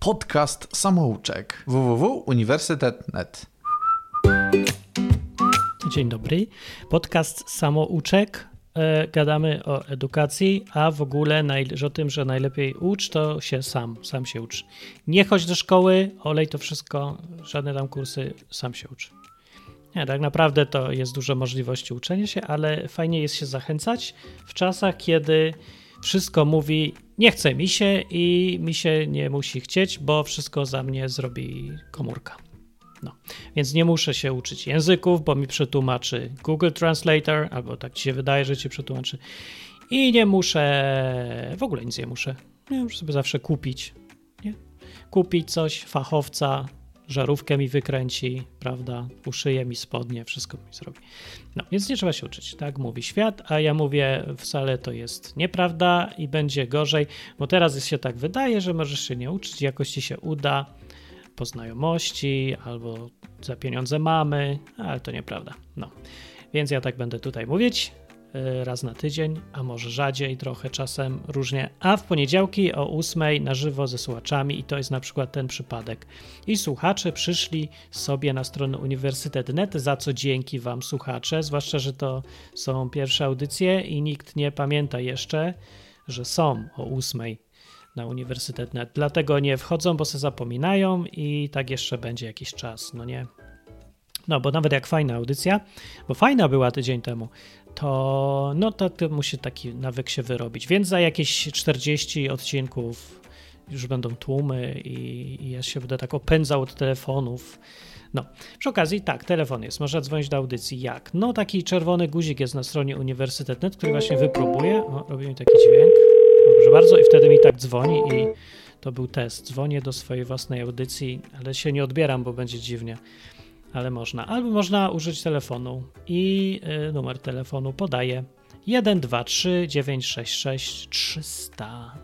Podcast Samouczek www.uniwersytet.net Dzień dobry. Podcast Samouczek. E, gadamy o edukacji, a w ogóle o tym, że najlepiej ucz, to się sam, sam się ucz. Nie chodź do szkoły, olej to wszystko, żadne tam kursy, sam się ucz. Nie, tak naprawdę to jest dużo możliwości uczenia się, ale fajnie jest się zachęcać w czasach, kiedy wszystko mówi nie chce mi się i mi się nie musi chcieć, bo wszystko za mnie zrobi komórka. No, więc nie muszę się uczyć języków, bo mi przetłumaczy Google Translator, albo tak ci się wydaje, że ci przetłumaczy. I nie muszę, w ogóle nic nie muszę. Nie muszę sobie zawsze kupić. Nie? Kupić coś, fachowca, żarówkę mi wykręci, prawda, uszyje mi spodnie, wszystko mi zrobi. No, więc nie trzeba się uczyć, tak mówi świat, a ja mówię, wcale to jest nieprawda i będzie gorzej, bo teraz się tak wydaje, że możesz się nie uczyć, jakoś ci się uda po znajomości albo za pieniądze mamy, ale to nieprawda. No, więc ja tak będę tutaj mówić. Y, raz na tydzień, a może rzadziej, trochę czasem różnie, a w poniedziałki o 8 na żywo ze słuchaczami i to jest na przykład ten przypadek. I słuchacze przyszli sobie na stronę uniwersytet.net, za co dzięki wam słuchacze, zwłaszcza, że to są pierwsze audycje i nikt nie pamięta jeszcze, że są o 8 na uniwersytet.net. Dlatego nie wchodzą, bo se zapominają i tak jeszcze będzie jakiś czas, no nie? No, bo nawet jak fajna audycja, bo fajna była tydzień temu, to no to, to musi taki nawyk się wyrobić. Więc za jakieś 40 odcinków już będą tłumy i, i ja się będę tak opędzał od telefonów. No, przy okazji tak, telefon jest, można dzwonić do audycji. Jak? No taki czerwony guzik jest na stronie uniwersytet.net, który właśnie wypróbuję. O, robi mi taki dźwięk. Proszę bardzo i wtedy mi tak dzwoni i to był test. Dzwonię do swojej własnej audycji, ale się nie odbieram, bo będzie dziwnie ale można. Albo można użyć telefonu i y, numer telefonu podaję 123 966 300.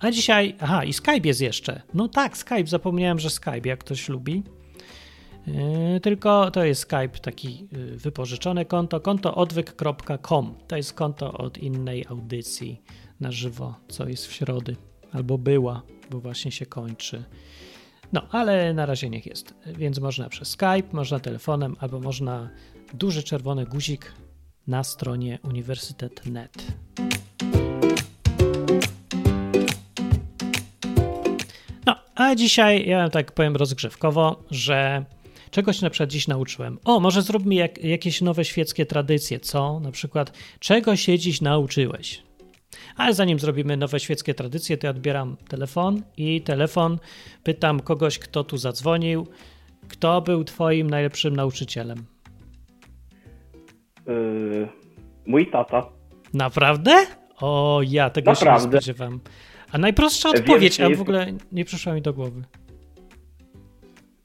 A dzisiaj, aha, i Skype jest jeszcze. No tak, Skype, zapomniałem, że Skype, jak ktoś lubi. Yy, tylko to jest Skype, taki yy, wypożyczone konto, konto odwyk.com. To jest konto od innej audycji na żywo, co jest w środy, albo była, bo właśnie się kończy. No, ale na razie niech jest. Więc można przez Skype, można telefonem, albo można duży czerwony guzik na stronie uniwersytet.net. No, a dzisiaj ja tak powiem rozgrzewkowo, że czegoś na przykład dziś nauczyłem. O, może zróbmy jak, jakieś nowe świeckie tradycje, co? Na przykład, czego się dziś nauczyłeś? Ale zanim zrobimy nowe świeckie tradycje, to ja odbieram telefon i telefon pytam kogoś, kto tu zadzwonił. Kto był twoim najlepszym nauczycielem? Yy, mój tata. Naprawdę? O, ja tego Naprawdę. się nie spodziewam. A najprostsza odpowiedź, a w ogóle nie przyszła mi do głowy.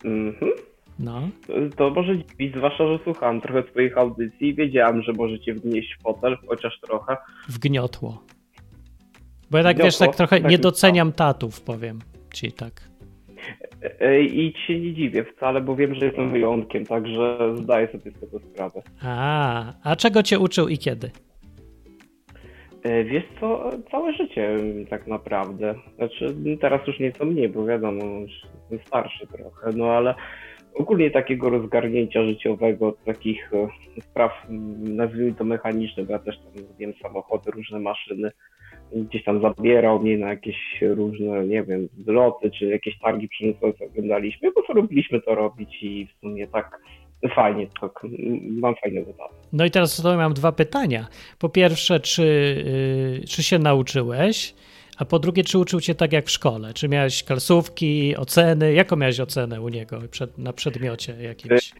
Mhm. No. To może dziwić, zwłaszcza, że słuchałem trochę swoich audycji i wiedziałem, że możecie wnieść fotel, chociaż trochę. Wgniotło. Bo ja tak wiesz, tak trochę tak nie doceniam tatów, powiem ci tak. I ci się nie dziwię wcale, bo wiem, że jestem wyjątkiem, także zdaję sobie z tego sprawę. A, a czego cię uczył i kiedy? E, wiesz co, całe życie tak naprawdę. Znaczy teraz już nieco mniej, bo wiadomo, już jestem starszy trochę, no ale ogólnie takiego rozgarnięcia życiowego, takich e, spraw, nazwijmy to mechanicznych, bo ja też tam wiem samochody, różne maszyny, gdzieś tam zabierał mnie na jakieś różne, nie wiem, zloty, czy jakieś targi przemysłowe oglądaliśmy, bo co robiliśmy to robić i w sumie tak fajnie, tak, mam fajny wypadek. No i teraz tutaj mam dwa pytania. Po pierwsze, czy, yy, czy się nauczyłeś? A po drugie, czy uczył cię tak jak w szkole? Czy miałeś kalsówki, oceny? Jaką miałeś ocenę u niego przed, na przedmiocie jakimś?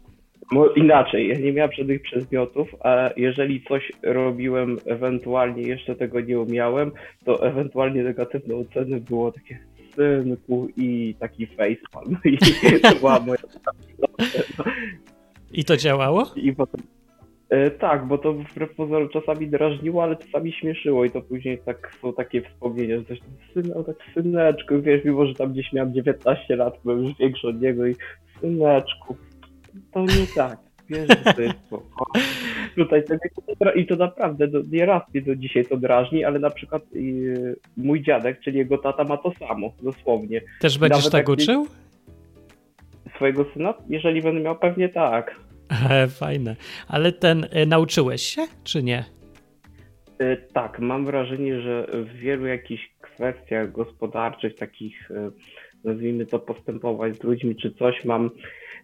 Inaczej, ja nie miałem żadnych przedmiotów, a jeżeli coś robiłem, ewentualnie jeszcze tego nie umiałem, to ewentualnie negatywne oceny było takie synku i taki facepalm. I to była moja I to działało? I potem, e, tak, bo to wbrew pozorom czasami drażniło, ale czasami śmieszyło i to później tak są takie wspomnienia, że coś tam syna, tak syneczku, wiesz, mimo że tam gdzieś miałem 19 lat, byłem już większy od niego i syneczku, to nie tak. Wiesz, jest tutaj i to naprawdę do, nie raz mnie do dzisiaj to drażni, ale na przykład yy, mój dziadek, czyli jego tata ma to samo, dosłownie. Też będziesz tak uczył? Swojego syna? Jeżeli będę miał, pewnie tak. Fajne. Ale ten, e, nauczyłeś się, czy nie? E, tak, mam wrażenie, że w wielu jakichś kwestiach gospodarczych, takich e, nazwijmy to postępować z ludźmi czy coś, mam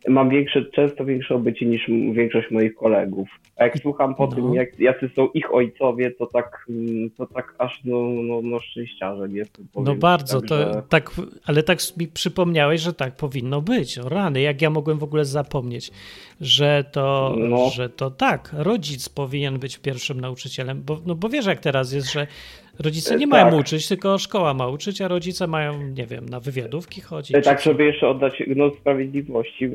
mam większe, często większe obycie niż większość moich kolegów. A jak słucham po no. tym, jak, jacy są ich ojcowie, to tak, mm, to tak aż no, no, no szczęściarzem jestem. No bardzo, tak, to, że... tak, ale tak mi przypomniałeś, że tak powinno być. O rany, jak ja mogłem w ogóle zapomnieć, że to, no. że to tak, rodzic powinien być pierwszym nauczycielem, bo, no bo wiesz jak teraz jest, że Rodzice nie mają tak. uczyć, tylko szkoła ma uczyć, a rodzice mają, nie wiem, na wywiadówki chodzić. Tak, żeby jeszcze oddać no, sprawiedliwości.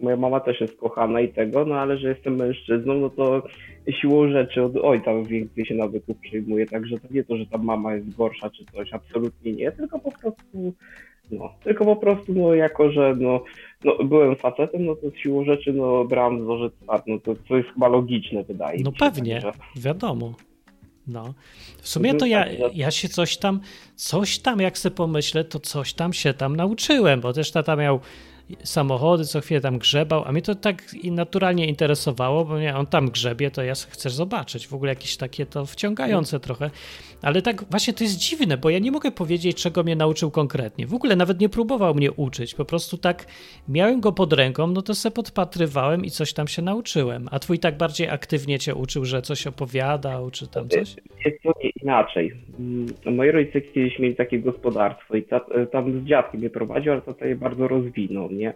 Moja mama też jest kochana i tego, no ale że jestem mężczyzną, no to siłą rzeczy od ojca więcej się nawyków przyjmuje, także to nie to, że ta mama jest gorsza czy coś, absolutnie nie, tylko po prostu no, tylko po prostu, no, jako że no, no, byłem facetem, no to z siłą rzeczy no, brałem wzorzec no to co jest chyba logiczne, wydaje No mi się. No pewnie, tak, wiadomo. No. W sumie to ja, ja się coś tam, coś tam, jak sobie pomyślę, to coś tam się tam nauczyłem, bo też tata miał samochody, co chwilę tam grzebał, a mnie to tak naturalnie interesowało, bo nie, on tam grzebie, to ja chcę zobaczyć. W ogóle jakieś takie to wciągające trochę. Ale tak właśnie to jest dziwne, bo ja nie mogę powiedzieć, czego mnie nauczył konkretnie. W ogóle nawet nie próbował mnie uczyć, po prostu tak miałem go pod ręką, no to se podpatrywałem i coś tam się nauczyłem. A twój tak bardziej aktywnie cię uczył, że coś opowiadał, czy tam coś? Inaczej. Mm, moi rodzice kiedyś mieli takie gospodarstwo i tam z dziadkiem je prowadził, ale to je bardzo rozwinął nie?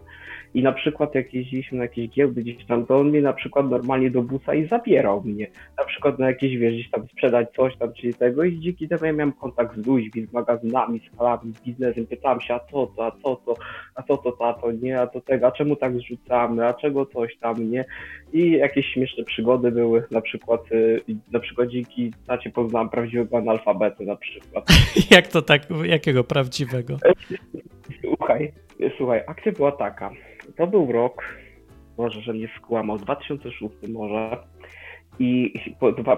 I na przykład jak jeździliśmy na jakieś giełdy gdzieś tam, to on mnie na przykład normalnie do busa i zabierał mnie. Na przykład na jakieś, wiesz, gdzieś tam sprzedać coś tam, czyli tego i dzięki temu ja miałem kontakt z ludźmi, z magazynami, z skalami, z biznesem, pytałem się, a co to, a co to, a co to tato, nie, a to tego, a czemu tak zrzucamy, a czego coś tam, nie? I jakieś śmieszne przygody były, na przykład, y, na przykład dzięki tacie poznałem prawdziwego analfabetu na przykład. Jak to tak, jakiego prawdziwego? Słuchaj, słuchaj, akcja była taka. To był rok, może, że mnie skłamał, 2006 może. I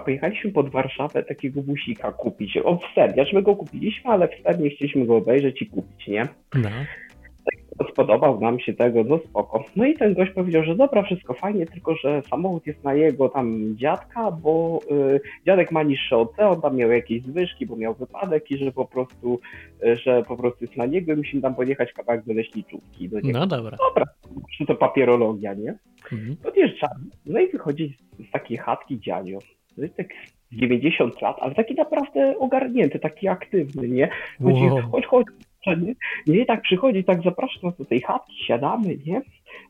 pojechaliśmy pod Warszawę takiego busika kupić. On w Serbiasz my go kupiliśmy, ale w Serbii chcieliśmy go obejrzeć i kupić, nie? No spodobał nam się tego, no spoko. No i ten gość powiedział, że dobra, wszystko fajnie, tylko że samochód jest na jego tam dziadka, bo y, dziadek ma niższe OC, on tam miał jakieś zwyżki, bo miał wypadek i że po prostu, y, że po prostu jest na niego i musimy tam pojechać kawałek do leśniczówki. Do niego. No dobra. Dobra, to papierologia, nie? Mhm. Podjeżdżamy, no i wychodzi z takiej chatki dziadzio. To jest tak 90 lat, ale taki naprawdę ogarnięty, taki aktywny, nie? Chodzi, wow. chodź, chodź, nie? Nie, tak przychodzi, tak zaprasza nas do tej chatki, siadamy, nie?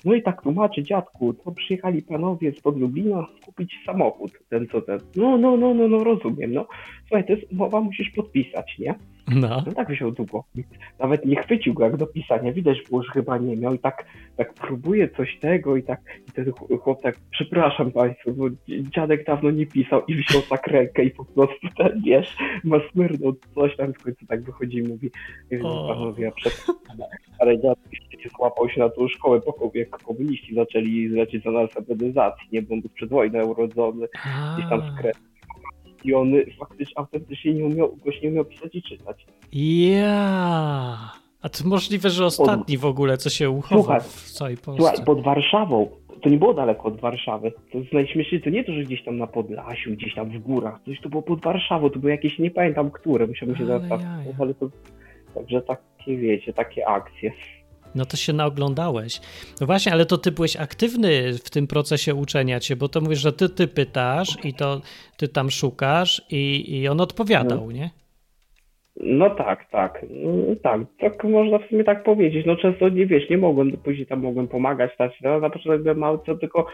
No i tak tłumaczy dziadku, to przyjechali panowie z Lublina kupić samochód, ten co ten. No, no, no, no, no, rozumiem, no. Słuchaj, to jest umowa, musisz podpisać, nie? No. no tak wziął długopis. Nawet nie chwycił go jak do pisania. Widać było, że chyba nie miał i tak, tak próbuje coś tego i tak i ten chłop tak, przepraszam państwa, bo dziadek dawno nie pisał i wziął tak rękę i po prostu ten, wiesz, ma smyrnął coś tam w końcu tak wychodzi i mówi, panowie, ja przepraszam, ale dziadek złapał się na tą szkołę, jak komuniści zaczęli zlecieć za alfabetyzację, nie, był przed wojną urodzony, gdzieś tam Krecie i on faktycznie autentycznie nie umiał, goś nie umiał pisać i czytać. Ja. A to możliwe, że ostatni w ogóle, co się uchował słuchaj, w całej Polsce. Słuchaj, pod Warszawą, to nie było daleko od Warszawy. To najśmieszniejsze, to nie to, że gdzieś tam na Podlasiu, gdzieś tam w górach, coś to było pod Warszawą, to było jakieś, nie pamiętam które, musiałbym się zaraz ale to, także takie, wiecie, takie akcje. No to się naoglądałeś. No właśnie, ale to ty byłeś aktywny w tym procesie uczenia cię, bo to mówisz, że ty, ty pytasz i to ty tam szukasz i, i on odpowiadał, no. nie? No tak, tak. No, tak, tak można w sumie tak powiedzieć. No często nie wiesz, nie mogłem, później tam mogłem pomagać, stać. No, na początku byłem mały, co tylko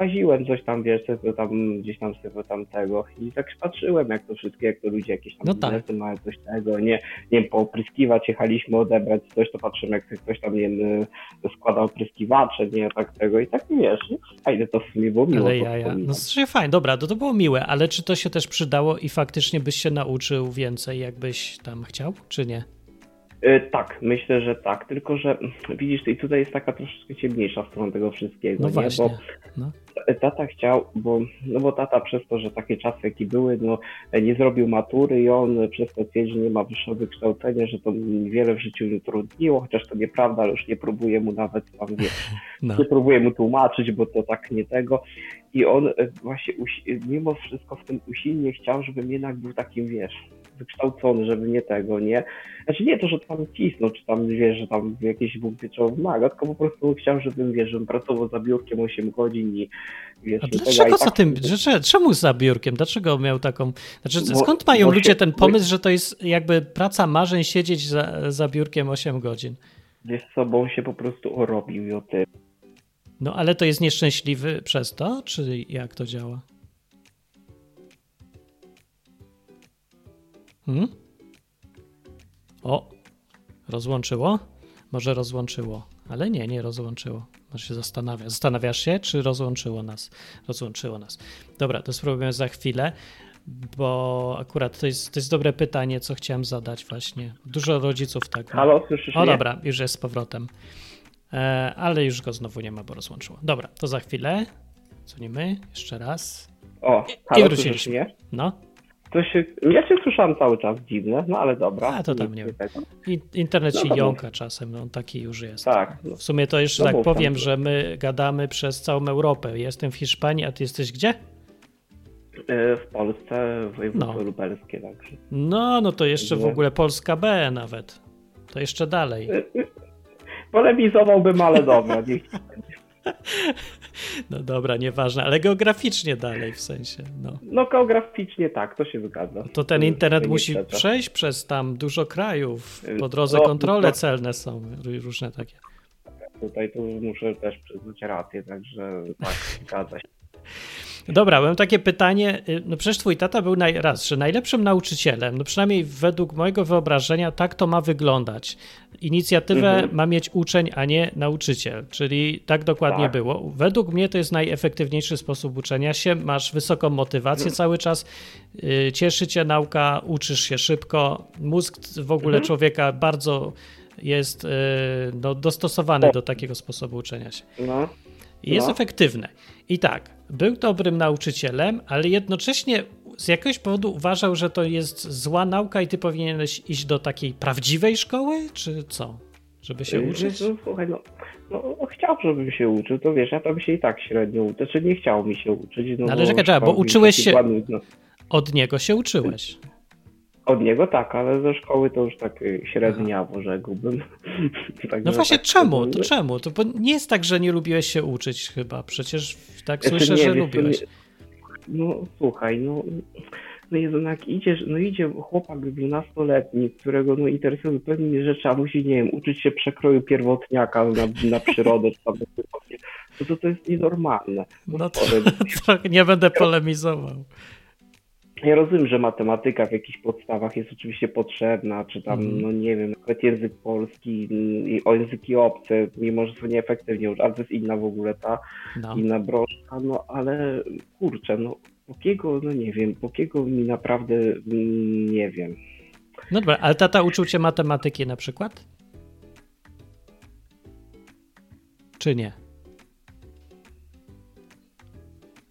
łaziłem coś tam, wiesz, co tam gdzieś tam sobie tam tego i tak patrzyłem, jak to wszystkie, jak to ludzie jakieś tam no tak. mają coś tego, nie, nie wiem, poopryskiwać, jechaliśmy odebrać coś, to patrzymy, jak ktoś tam, nie wiem, składał opryskiwacze, nie, tak tego i tak, wiesz, fajne to w sumie było miło. Ale ja, ja. No strasznie fajnie, dobra, to, to było miłe, ale czy to się też przydało i faktycznie byś się nauczył więcej, jakbyś tam chciał, czy nie? E, tak, myślę, że tak. Tylko, że widzisz, i tutaj jest taka troszeczkę ciemniejsza strona tego wszystkiego. No nie? właśnie. Bo no. Tata chciał, bo, no bo tata przez to, że takie czasy jakie były, no nie zrobił matury i on przez to twierdzi, że nie ma wyższego wykształcenia, że to wiele w życiu nie trudniło, chociaż to nieprawda, ale już nie próbuje mu nawet tam, wiesz, no. nie próbuje mu tłumaczyć, bo to tak nie tego. I on e, właśnie mimo wszystko w tym usilnie chciał, żebym jednak był takim, wiesz, wykształcony, żeby nie tego, nie? Znaczy nie to, że tam cisnął, czy tam, wiesz, że tam jakieś Bóg wieczowy wymaga, tylko po prostu chciał, żebym, wiesz, żebym pracował za biurkiem 8 godzin i wiesz... A dlaczego za tak... tym, że, czemu za biurkiem? Dlaczego miał taką... Znaczy, bo, skąd mają ludzie ten pomysł, że to jest jakby praca marzeń siedzieć za, za biurkiem 8 godzin? Wiesz co, bo on się po prostu orobił i o tym. No ale to jest nieszczęśliwy przez to, czy jak to działa? Hmm? O, rozłączyło? Może rozłączyło, ale nie, nie rozłączyło. Może się zastanawia. Zastanawiasz się, czy rozłączyło nas? Rozłączyło nas. Dobra, to spróbujemy za chwilę, bo akurat to jest, to jest dobre pytanie, co chciałem zadać właśnie. Dużo rodziców tak. Halo, słyszysz O, dobra, już jest z powrotem. E, ale już go znowu nie ma, bo rozłączyło. Dobra, to za chwilę. Dzwonimy jeszcze raz. O, halo, I wróciliśmy. No. To się, ja się słyszałem cały czas dziwne, no ale dobra. A to tam nie wiem. Internet no, się jąka mów. czasem, no taki już jest. Tak. No. W sumie to jeszcze no, tak powiem, że my gadamy przez całą Europę. Jestem w Hiszpanii, a ty jesteś gdzie? E, w Polsce, w województwie no. lubelskie także. No, no to jeszcze w ogóle Polska B nawet. To jeszcze dalej. E, e, polemizowałbym, ale dobra, niech No dobra, nieważne, ale geograficznie dalej w sensie. No, no geograficznie tak, to się zgadza. To ten internet musi przejść przez tam dużo krajów. Po drodze no, kontrole no, celne są różne takie. Tutaj tu muszę też przyznać rację, także tak, zgadza się. Dobra, mam takie pytanie. Y, no przecież twój tata był naj, raz, że najlepszym nauczycielem, no przynajmniej według mojego wyobrażenia tak to ma wyglądać. Inicjatywę mhm. ma mieć uczeń, a nie nauczyciel, czyli tak dokładnie tak. było. Według mnie to jest najefektywniejszy sposób uczenia się. Masz wysoką motywację mhm. cały czas, yy, cieszy cię nauka, uczysz się szybko. Mózg w ogóle mhm. człowieka bardzo jest yy, no, dostosowany do takiego sposobu uczenia się. No. I jest no. efektywne. I tak, był dobrym nauczycielem, ale jednocześnie z jakiegoś powodu uważał, że to jest zła nauka i ty powinieneś iść do takiej prawdziwej szkoły, czy co? Żeby się uczyć? No, słuchaj, no, no, chciał, żebym się uczył, to wiesz, ja tam się i tak średnio uczę, czy nie chciał mi się uczyć. No, no ale czekaj, czekaj, bo uczyłeś się, no. od niego się uczyłeś. Od niego tak, ale ze szkoły to już tak y, średniawo rzekłbym. no właśnie, tak czemu? To czemu? To nie jest tak, że nie lubiłeś się uczyć chyba. Przecież tak słyszę, nie, że lubiłeś. Nie, no słuchaj, no, no jednak idziesz, no idzie chłopak 12-letni, którego no interesują zupełnie rzeczy, a musi, nie wiem, uczyć się przekroju pierwotniaka na, na przyrodę, czy tam, no to to jest nienormalne. No, no to, to nie będę polemizował ja rozumiem, że matematyka w jakichś podstawach jest oczywiście potrzebna, czy tam, mm. no nie wiem, nawet język polski i o języki obce, mimo że są nieefektywnie, ale to jest inna w ogóle ta, no. inna broszka, no ale kurczę, no pokiego, no nie wiem, pokiego mi naprawdę nie wiem. No dobra, ale tata uczył cię matematyki na przykład? Czy nie?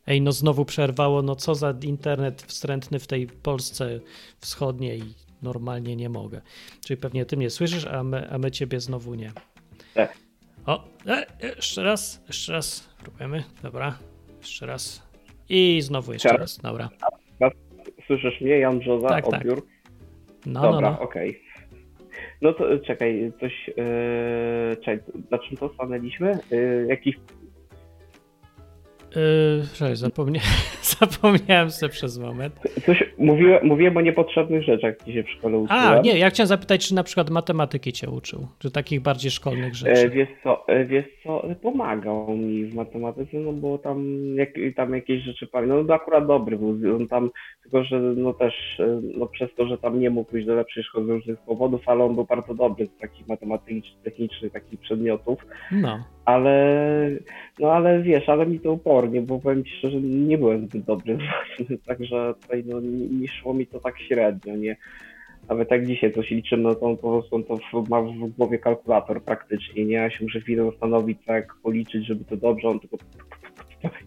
Ej, no znowu przerwało, no co za internet wstrętny w tej Polsce wschodniej, normalnie nie mogę. Czyli pewnie ty mnie słyszysz, a my, a my ciebie znowu nie. Tak. O, e, jeszcze raz, jeszcze raz, próbujemy, dobra, jeszcze raz i znowu jeszcze raz, dobra. Słyszysz mnie, Jan Brzoza, tak, tak. odbiór? Tak. No, dobra, no, no. okej. Okay. No to czekaj, coś, yy, czekaj, na czym to stanęliśmy? Yy, jakiś Yy, zapomnia... zapomniałem sobie przez moment. Coś mówiłem, mówiłem o niepotrzebnych rzeczach, gdzie się w szkole uczyłem. A, nie, ja chciałem zapytać, czy na przykład matematyki cię uczył, czy takich bardziej szkolnych rzeczy. E, wiesz co, e, wiesz co, pomagał mi w matematyce, no bo tam, jak, tam jakieś rzeczy pamiętam, no akurat dobry był, on tam, tylko że no też, e, no przez to, że tam nie mógł pójść do lepszej szkoły z różnych powodów, ale on był bardzo dobry z takich matematycznych, technicznych takich przedmiotów. No ale no ale wiesz, ale mi to upornie, bo powiem ci szczerze, nie byłem zbyt dobry właśnie, także tutaj no, nie, szło mi to tak średnio, nie. Nawet jak dzisiaj coś liczymy, no to on po prostu on to ma w głowie kalkulator praktycznie, nie? Ja się muszę chwilę zastanowić, jak policzyć, żeby to dobrze, on tylko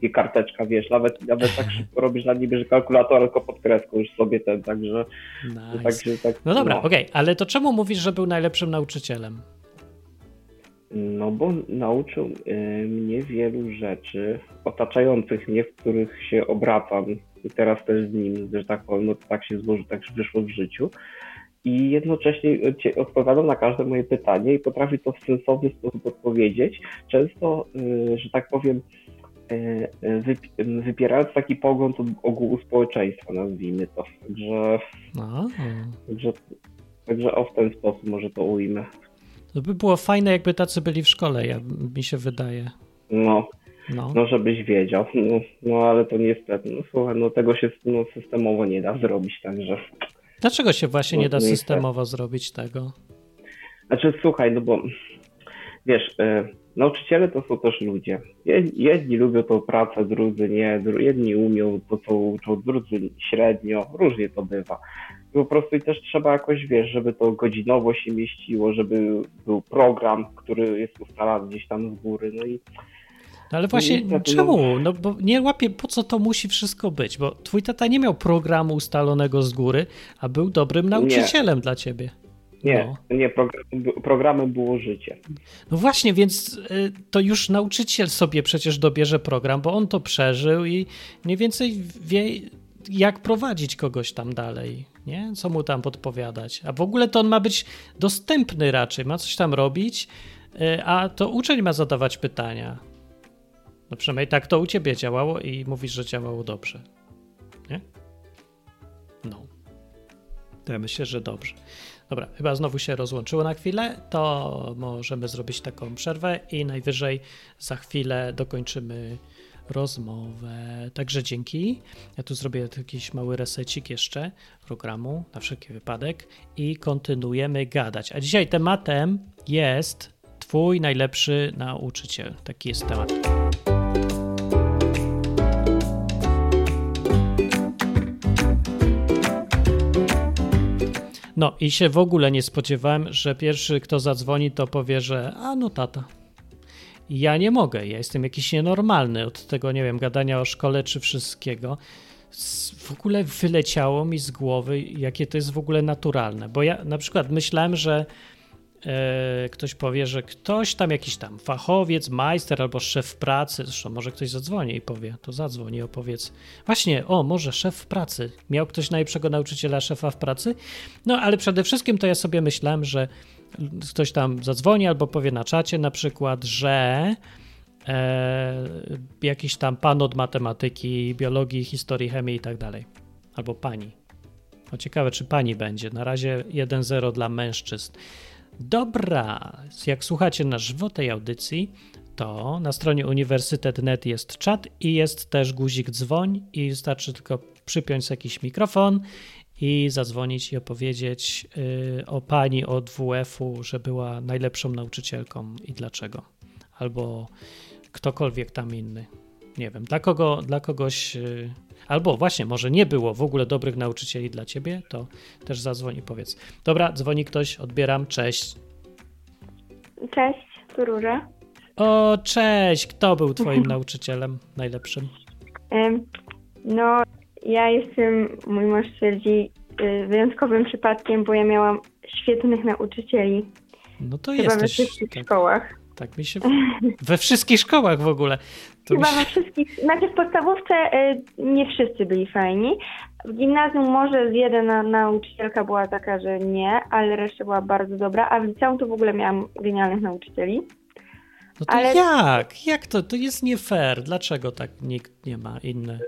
i karteczka, wiesz, nawet, nawet tak szybko robisz na niby, że kalkulator, tylko pod kreską już sobie ten, także... Nice. także tak, no dobra, no. okej, okay. ale to czemu mówisz, że był najlepszym nauczycielem? No bo nauczył y, mnie wielu rzeczy otaczających mnie, w których się obracam i teraz też z nim, że tak powiem, no tak się złożyło, tak wyszło w życiu i jednocześnie odpowiadał na każde moje pytanie i potrafi to w sensowny sposób odpowiedzieć. Często, y, że tak powiem, y, y, wypierając taki pogląd od ogółu społeczeństwa, nazwijmy to. Także, także, także o w ten sposób może to ujmę. To by było fajne, jakby tacy byli w szkole, ja, mi się wydaje. No, no. no żebyś wiedział. No, no ale to niestety, no słuchaj, no tego się no, systemowo nie da zrobić, także... Dlaczego się właśnie nie da systemowo zrobić tego? Znaczy, słuchaj, no bo wiesz, y, nauczyciele to są też ludzie. Jedni lubią tą pracę, drudzy nie. Jedni umią to, co uczą, drudzy średnio. Różnie to bywa. I po prostu i też trzeba jakoś, wiesz, żeby to godzinowo się mieściło, żeby był program, który jest ustalany gdzieś tam z góry. No i no ale właśnie no, czemu? No bo nie łapię, po co to musi wszystko być, bo twój tata nie miał programu ustalonego z góry, a był dobrym nauczycielem nie. dla ciebie. Nie, no. nie, programem było życie. No właśnie, więc y, to już nauczyciel sobie przecież dobierze program, bo on to przeżył i mniej więcej wie, jak prowadzić kogoś tam dalej, nie? Co mu tam podpowiadać. A w ogóle to on ma być dostępny raczej, ma coś tam robić, y, a to uczeń ma zadawać pytania. No przynajmniej tak to u ciebie działało i mówisz, że działało dobrze. Nie? No. To ja myślę, że dobrze. Dobra, chyba znowu się rozłączyło na chwilę, to możemy zrobić taką przerwę i najwyżej za chwilę dokończymy rozmowę. Także dzięki. Ja tu zrobię jakiś mały resecik jeszcze programu na wszelki wypadek i kontynuujemy gadać. A dzisiaj tematem jest Twój najlepszy nauczyciel. Taki jest temat. No i się w ogóle nie spodziewałem, że pierwszy kto zadzwoni to powie, że a no tata. Ja nie mogę, ja jestem jakiś nienormalny od tego, nie wiem, gadania o szkole czy wszystkiego. W ogóle wyleciało mi z głowy, jakie to jest w ogóle naturalne, bo ja na przykład myślałem, że e, ktoś powie, że ktoś tam, jakiś tam fachowiec, majster albo szef pracy, zresztą może ktoś zadzwoni i powie, to zadzwoni i opowiedz. Właśnie, o, może szef pracy. Miał ktoś najlepszego nauczyciela szefa w pracy? No, ale przede wszystkim to ja sobie myślałem, że ktoś tam zadzwoni albo powie na czacie na przykład, że e, jakiś tam pan od matematyki, biologii, historii, chemii i tak dalej. Albo pani. O ciekawe, czy pani będzie. Na razie 1-0 dla mężczyzn. Dobra, jak słuchacie na żywo tej audycji, to na stronie uniwersytet.net jest czat i jest też guzik dzwoń i wystarczy tylko przypiąć jakiś mikrofon i zadzwonić i opowiedzieć yy, o pani od WF-u, że była najlepszą nauczycielką i dlaczego. Albo ktokolwiek tam inny. Nie wiem, dla, kogo, dla kogoś yy, Albo właśnie, może nie było w ogóle dobrych nauczycieli dla ciebie, to też zadzwoń i powiedz. Dobra, dzwoni ktoś, odbieram, cześć. Cześć, tu Róża. O, cześć, kto był twoim nauczycielem najlepszym? No, ja jestem, mój mąż twierdzi, y, wyjątkowym przypadkiem, bo ja miałam świetnych nauczycieli. No to Chyba jesteś. we wszystkich tak. szkołach. Tak mi się. We wszystkich szkołach w ogóle. To Chyba we wszystkich. Znaczy w podstawówce y, nie wszyscy byli fajni. W gimnazjum może z jedna nauczycielka była taka, że nie, ale reszta była bardzo dobra, a w liceum to w ogóle miałam genialnych nauczycieli. No to ale... jak? Jak to? To jest nie fair. Dlaczego tak nikt nie ma inny?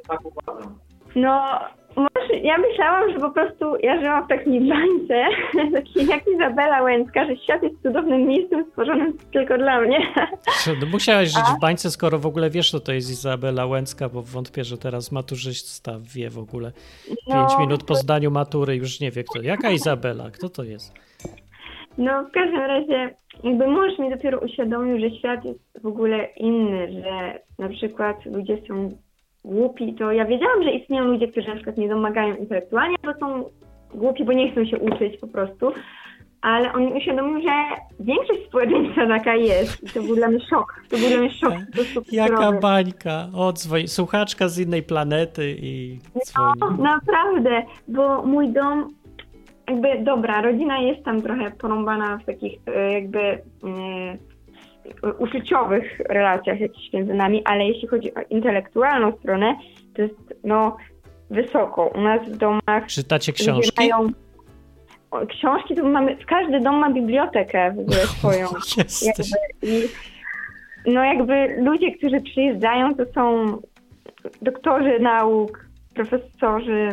No, może, ja myślałam, że po prostu ja żyłam w takiej bańce, takiej jak Izabela Łęcka, że świat jest cudownym miejscem stworzonym tylko dla mnie. No musiałaś żyć A? w bańce, skoro w ogóle wiesz, co to jest Izabela Łęcka, bo wątpię, że teraz maturzysta wie w ogóle. No, Pięć minut po zdaniu matury już nie wie kto. Jaka Izabela? Kto to jest? No w każdym razie jakby mąż mi dopiero uświadomił, że świat jest w ogóle inny, że na przykład ludzie są głupi, to ja wiedziałam, że istnieją ludzie, którzy na przykład nie domagają intelektualnie, bo są głupi, bo nie chcą się uczyć po prostu, ale on uświadomił, że większość społeczeństwa taka jest. I to był dla mnie szok. To był dla mnie szok. Jaka bańka. O, dzwoni. Słuchaczka z innej planety i dzwoni. No, naprawdę, bo mój dom, jakby dobra, rodzina jest tam trochę porąbana w takich e, jakby e, uczuciowych relacjach jakichś między nami, ale jeśli chodzi o intelektualną stronę, to jest no wysoko. U nas w domach Czytacie książki? mają książki, to mamy, każdy dom ma bibliotekę w ogóle swoją. Jesteś. I, no jakby ludzie, którzy przyjeżdżają, to są doktorzy nauk, profesorzy.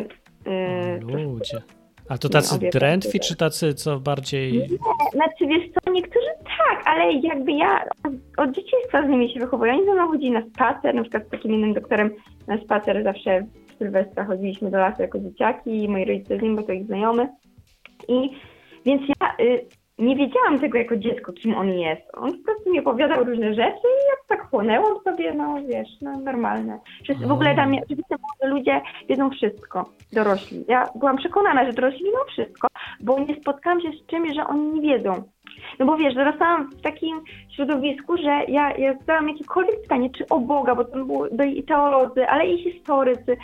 Yy, Ludzie. A to tacy drętwi, czy tacy co bardziej... Znaczy wiesz co, niektórzy tak, ale jakby ja od, od dzieciństwa z nimi się wychowuję. Oni ze mną chodzili na spacer, na przykład z takim innym doktorem na spacer zawsze w Sylwestra chodziliśmy do lasu jako dzieciaki i moi rodzice z nim, bo to ich znajomy. I więc ja y, nie wiedziałam tego jako dziecko, kim on jest. On po prostu mi opowiadał różne rzeczy i ja tak chłonęłam sobie, no wiesz, no normalne. Wszyscy, w ogóle tam oczywiście ludzie wiedzą wszystko, dorośli. Ja byłam przekonana, że dorośli wiedzą wszystko, bo nie spotkałam się z czymś, że oni nie wiedzą. No bo wiesz, dorastałam w takim środowisku, że ja, ja zadałam jakiekolwiek pytanie, czy o Boga, bo tam było byli i teolodzy, ale i historycy,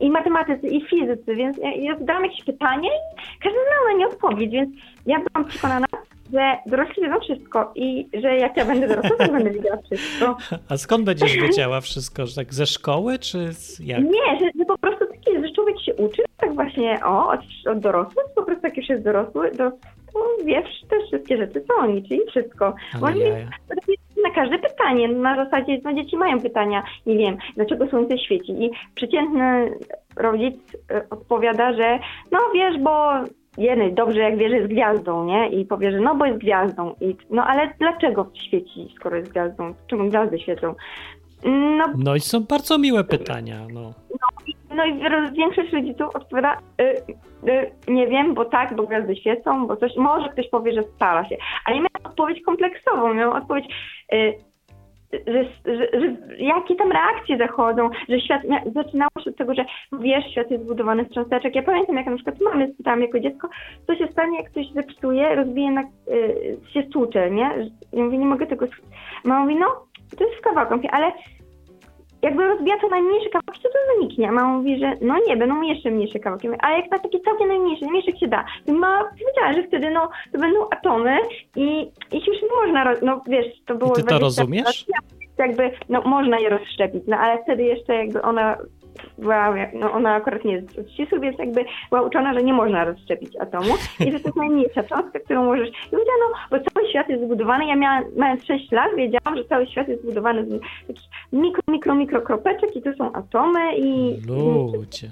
i matematycy, i fizycy, więc ja, ja zadałam jakieś pytanie i każdy znał na nie odpowiedź, więc ja byłam przekonana, że dorośli wiedzą wszystko i że jak ja będę dorosła, to będę wiedziała wszystko. A skąd będziesz wiedziała wszystko? Że tak ze szkoły, czy z jak? Nie, że, że po prostu tak jest, że człowiek się uczy, tak właśnie, o, od, od dorosłych, po prostu jak już jest dorosły, to, to wie te wszystkie rzeczy, co oni, czyli wszystko. Ale jaja. Na każde pytanie, na zasadzie, no dzieci mają pytania, nie wiem, dlaczego słońce świeci i przeciętny rodzic e, odpowiada, że no wiesz, bo jeden dobrze jak wie, że jest gwiazdą, nie? I powie, że no bo jest gwiazdą. I, no ale dlaczego świeci, skoro jest gwiazdą? Czemu gwiazdy świecą? No, No i są bardzo miłe pytania, no. no i ro- większość rodziców odpowiada, y, y, nie wiem, bo tak, bo gwiazdy świecą, bo coś, może ktoś powie, że stara się. Ale miałam odpowiedź kompleksową, miałam odpowiedź, y, że, że, że jakie tam reakcje zachodzą, że świat, zaczynało się od tego, że wiesz, świat jest zbudowany z cząsteczek. Ja pamiętam, jak na przykład mamy spytałam jako dziecko, co się stanie, jak ktoś zepsuje, rozbije, na, y, się stłucze, nie? Ja mówię, nie mogę tego... Mama mówi, no, to jest w kawałku, ale jakby rozbija to najmniejsze kawałki, to to zaniknie. A mama mówi, że no nie, będą jeszcze mniejsze kawałki. Mówię, A jak na takie całkiem najmniejsze, najmniejsze jak się da, to mama powiedziała, że wtedy no, to będą atomy i ich już nie można, no wiesz, to było I ty to 20 rozumiesz? Jakby, no można je rozszczepić, no ale wtedy jeszcze jakby ona była, no ona akurat nie jest od ścisłych, więc jakby była uczona, że nie można rozszczepić atomu i że to jest najmniejsza cząstka, którą możesz... I powiedziała, no, bo cały świat jest zbudowany, ja miałam, mając 6 lat, wiedziałam, że cały świat jest zbudowany z takich mikro, mikro, mikro kropeczek i to są atomy i... Ludzie.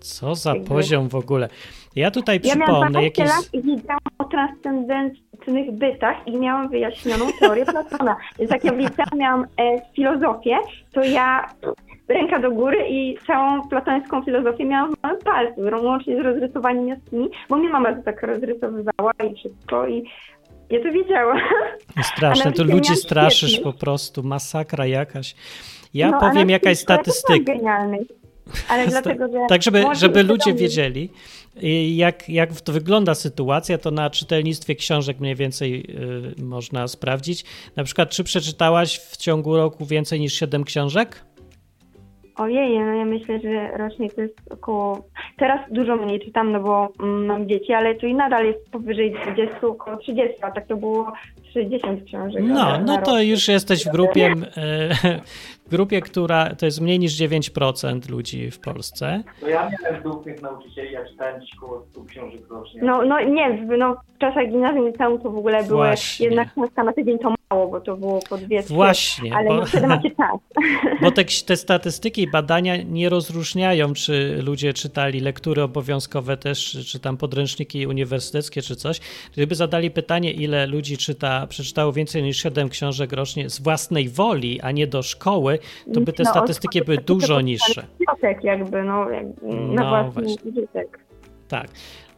Co za Jakby- poziom w ogóle. Ja tutaj Ja miałam przypomnę 12 jakieś... lat i wiedziałam o transcendentnych bytach i miałam wyjaśnioną teorię Platona. Więc jak ja w liceum miałam e, filozofię, to ja ręka do góry i całą platońską filozofię miałam w małym palcu, łącznie z rozrysowaniem jaskini, bo mnie mama to tak rozrysowywała i wszystko i ja to wiedziałam. Straszne, A to ludzi straszysz po prostu, masakra jakaś. Ja No, powiem na jaka jest statystyka. Ale dlatego, że... Tak, żeby, żeby ludzie wiedzieli, y, jak, jak to wygląda sytuacja, to na czytelnictwie książek mniej więcej y, można sprawdzić. Na przykład, czy przeczytałaś w ciągu roku więcej niż 7 książek? Ojej, no ja myślę, że rocznie to jest około... Teraz dużo mniej czytam, no bo mm, mam dzieci, ale to i nadal jest powyżej 20, około 30, a tak to było 60 książek. No, no to już jesteś w grupie, e, w grupie, która to jest mniej niż 9% ludzi w Polsce. No ja miałem dwóch nauczycieli, ja czytałem około 100 książek rocznie. No, no nie, w- no, w czasach gimnazjum liceum to w ogóle były Właśnie. jedna książka na tydzień to mało, bo to było po dwie, trzy. Właśnie, Ale bo- no wtedy macie czas. Bo te, te statystyki i badania nie rozróżniają, czy ludzie czytali lektury obowiązkowe też, czy tam podręczniki uniwersyteckie, czy coś. Gdyby zadali pytanie, ile ludzi czyta, przeczytało więcej niż 7 książek rocznie z własnej woli, a nie do szkoły, to by te No, statystyki były dużo niższe. Wniosek jakby, no, na No, własny właśnie. Tak.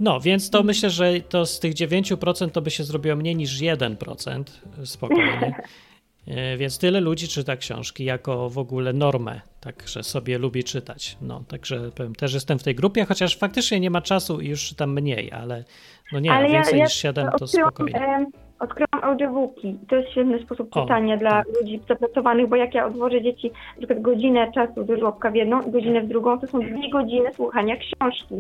No, więc to myślę, że to z tych 9% to by się zrobiło mniej niż 1%. Spokojnie. E, Więc tyle ludzi czyta książki jako w ogóle normę, także sobie lubi czytać. No, także powiem, też jestem w tej grupie, chociaż faktycznie nie ma czasu i już czytam mniej, ale no nie, Ale no, ja- więcej ja niż 7 to odkryłam, spokojnie. em, Odkryłam audiobooki. To jest świetny sposób O, czytania dla ludzi zapracowanych, bo jak ja odwożę dzieci na przykład godzinę czasu do żłobka w jedną i godzinę w drugą, to są dwie godziny słuchania książki.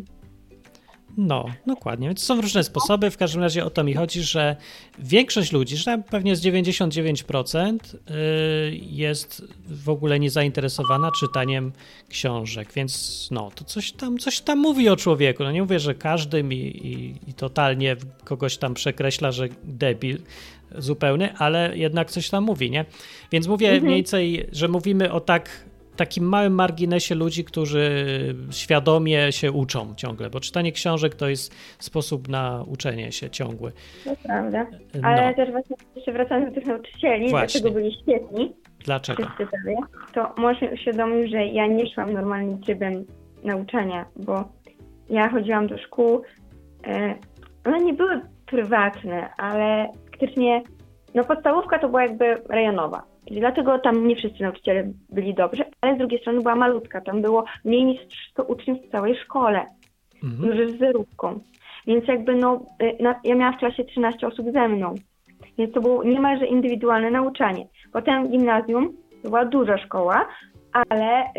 No, dokładnie. Więc są różne sposoby. W każdym razie o to mi chodzi, że większość ludzi, że pewnie z 99% y, jest w ogóle niezainteresowana czytaniem książek, więc no, to coś tam, coś tam mówi o człowieku. No nie mówię, że każdym i, i, i totalnie kogoś tam przekreśla, że debil zupełny, ale jednak coś tam mówi, nie? Więc mówię mniej więcej, że mówimy o tak takim małym marginesie ludzi, którzy świadomie się uczą ciągle, bo czytanie książek to jest sposób na uczenie się ciągły. To prawda. Ale No, też właśnie jeszcze wracając do tych nauczycieli, Właśnie. dlaczego byli świetni, dlaczego? wszyscy to może mi uświadomił, że ja nie szłam normalnym trybem nauczania, bo ja chodziłam do szkół, e, one nie były prywatne, ale faktycznie, no podstawówka to była jakby rejonowa. I dlatego tam nie wszyscy nauczyciele byli dobrzy, ale z drugiej strony była malutka, tam było mniej niż 100 uczniów w całej szkole, Mhm. już z zerówką. Więc jakby no, y, na, ja miałam w klasie 13 osób ze mną, więc to było niemalże indywidualne nauczanie. Potem gimnazjum, to była duża szkoła, ale y,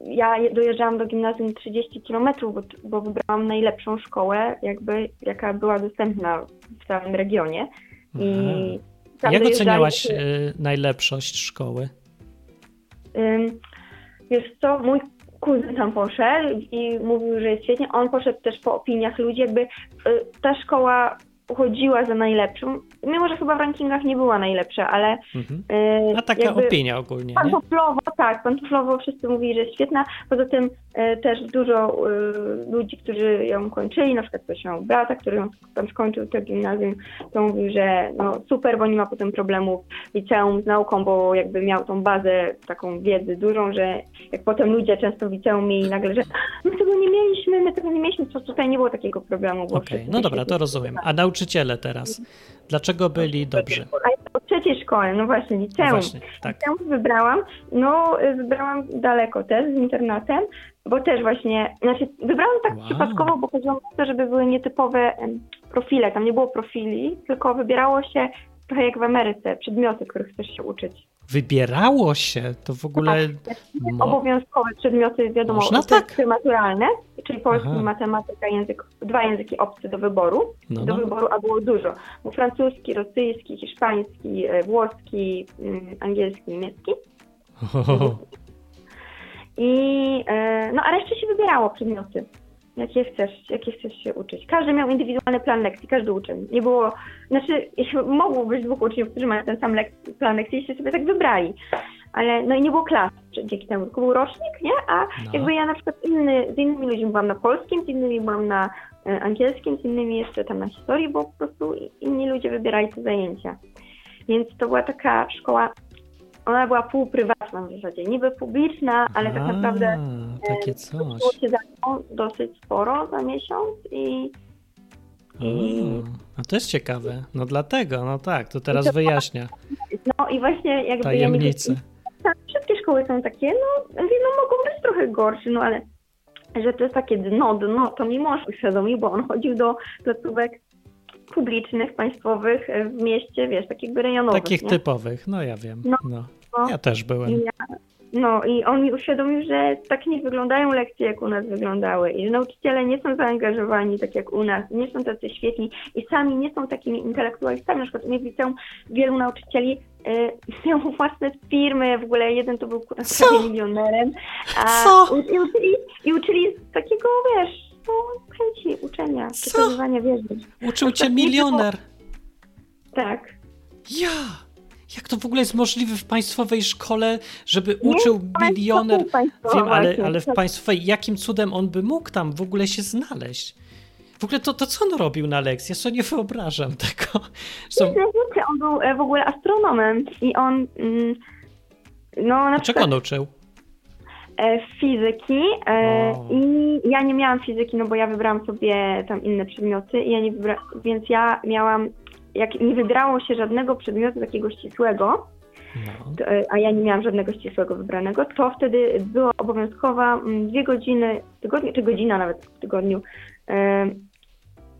ja je- dojeżdżałam do gimnazjum 30 km, bo, bo wybrałam najlepszą szkołę, jakby jaka była dostępna w całym regionie. I tam Jak oceniałaś y, najlepszość szkoły? Wiesz co, mój kuzyn tam poszedł i mówił, że jest świetnie. On poszedł też po opiniach ludzi, jakby y, ta szkoła uchodziła za najlepszą, mimo że chyba w rankingach nie była najlepsza, ale Mhm. y, A taka jakby opinia ogólnie, nie? Pantoflowo, tak, pantoflowo wszyscy mówili, że jest świetna. Poza tym e, też dużo e, ludzi, którzy ją kończyli, na przykład ktoś miał brata, który ją tam skończył to gimnazjum, to mówił, że no super, bo nie ma potem problemów w liceum z nauką, bo jakby miał tą bazę taką wiedzy dużą, że jak potem ludzie często w liceum mieli nagle, że my tego nie mieliśmy, my tego nie mieliśmy, to tutaj nie było takiego problemu. Okej, wszyscy no dobra, to rozumiem. A nauczyciele teraz? Dlaczego byli dobrzy? Trzeciej szkole, no właśnie, No liceum. właśnie, tak. Liceum wybrałam, no y, wybrałam daleko też z internatem, bo też właśnie, znaczy wybrałam tak Wow. przypadkowo, bo chodziło o to, żeby były nietypowe profile, tam nie było profili, tylko wybierało się trochę jak w Ameryce, przedmioty, których chcesz się uczyć. Wybierało się, to w ogóle... Mo- Obowiązkowe przedmioty, wiadomo, Można tak? maturalne, czyli polski, Aha. matematyka, język, dwa języki obce do wyboru, No, do no. wyboru, a było dużo. Był francuski, rosyjski, hiszpański, e, włoski, mm, angielski, niemiecki. I, e, no a resztę się wybierało przedmioty, jakie chcesz, jakie chcesz się uczyć. Każdy miał indywidualny plan lekcji, każdy uczeń. Nie było, znaczy mogło być dwóch uczniów, którzy mają ten sam lek- plan lekcji, jeśli sobie tak wybrali. Ale no i nie było klas dzięki temu, tylko był rocznik, nie? A No. jakby ja na przykład inny, z innymi ludźmi byłam na polskim, z innymi byłam na e, angielskim, z innymi jeszcze tam na historii, bo po prostu inni ludzie wybierali te zajęcia. Więc to była taka szkoła, ona była półprywatna w zasadzie, niby publiczna, ale tak A, naprawdę takie było coś. się za nią dosyć sporo za miesiąc i O, a to jest ciekawe. No dlatego, no tak, to teraz wyjaśnia no i właśnie jakby ja nie tajemnicę. Tak, wszystkie szkoły są takie, no, no mogą być trochę gorsze, no ale że to jest takie dno, dno, to mi mąż uświadomił, bo on chodził do placówek publicznych, państwowych e, w mieście, wiesz, takich jakby rejonowych, Takich nie? typowych, no ja wiem. No. No. No. Ja też byłem. I ja, no i on mi uświadomił, że tak nie wyglądają lekcje, jak u nas wyglądały i że nauczyciele nie są zaangażowani tak jak u nas, nie są tacy świetni i sami nie są takimi intelektualistami. Na przykład u mnie w liceum wielu nauczycieli y, miało własne firmy, w ogóle jeden to był prawie milionerem, a Co? u- I, uczyli, i uczyli takiego, wiesz, no, chęci uczenia, Co? przekazywania wiedzy. Uczył cię milioner. Tak. Ja! Jak to w ogóle jest możliwe w państwowej szkole, żeby Nie, uczył milioner? Wiem, ale, ale w państwowej, jakim cudem on by mógł tam w ogóle się znaleźć? W ogóle to, to co on robił na lekcji? Ja sobie nie wyobrażam tego. Są, Wiecie, on był e, w ogóle astronomem i on mm, no na czego przykład on uczył? E, fizyki e, i ja nie miałam fizyki, no bo ja wybrałam sobie tam inne przedmioty i ja nie wybra- więc ja miałam, jak nie wybrało się żadnego przedmiotu takiego ścisłego, No. to, e, a ja nie miałam żadnego ścisłego wybranego, to wtedy była obowiązkowa mm, dwie godziny w tygodniu, czy godzina nawet w tygodniu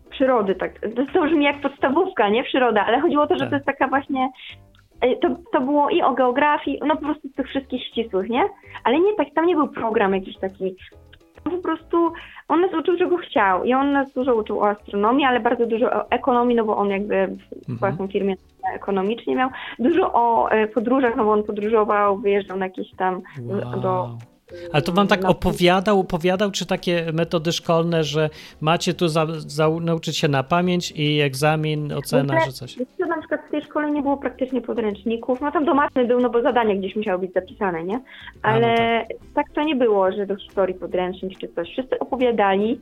przyrody, tak. To, brzmi jak podstawówka, nie przyroda, ale chodziło o to, że Tak. to jest taka właśnie to, to było i o geografii, no po prostu tych wszystkich ścisłych, nie? Ale nie tak, tam nie był program jakiś taki. Tam po prostu on nas uczył, czego chciał. I on nas dużo uczył o astronomii, ale bardzo dużo o ekonomii, no bo on jakby w własnej firmie ekonomicznie miał. Dużo o e, podróżach, no bo on podróżował, wyjeżdżał na jakieś tam Wow. do... Ale to wam tak opowiadał, opowiadał, czy takie metody szkolne, że macie tu za, za, nauczyć się na pamięć i egzamin, ocena, że coś. Co, na przykład w tej szkole nie było praktycznie podręczników, no tam do matmy był, no bo zadania gdzieś musiały być zapisane, nie? A, no Ale tak to nie było, że do historii podręcznik czy coś. Wszyscy opowiadali,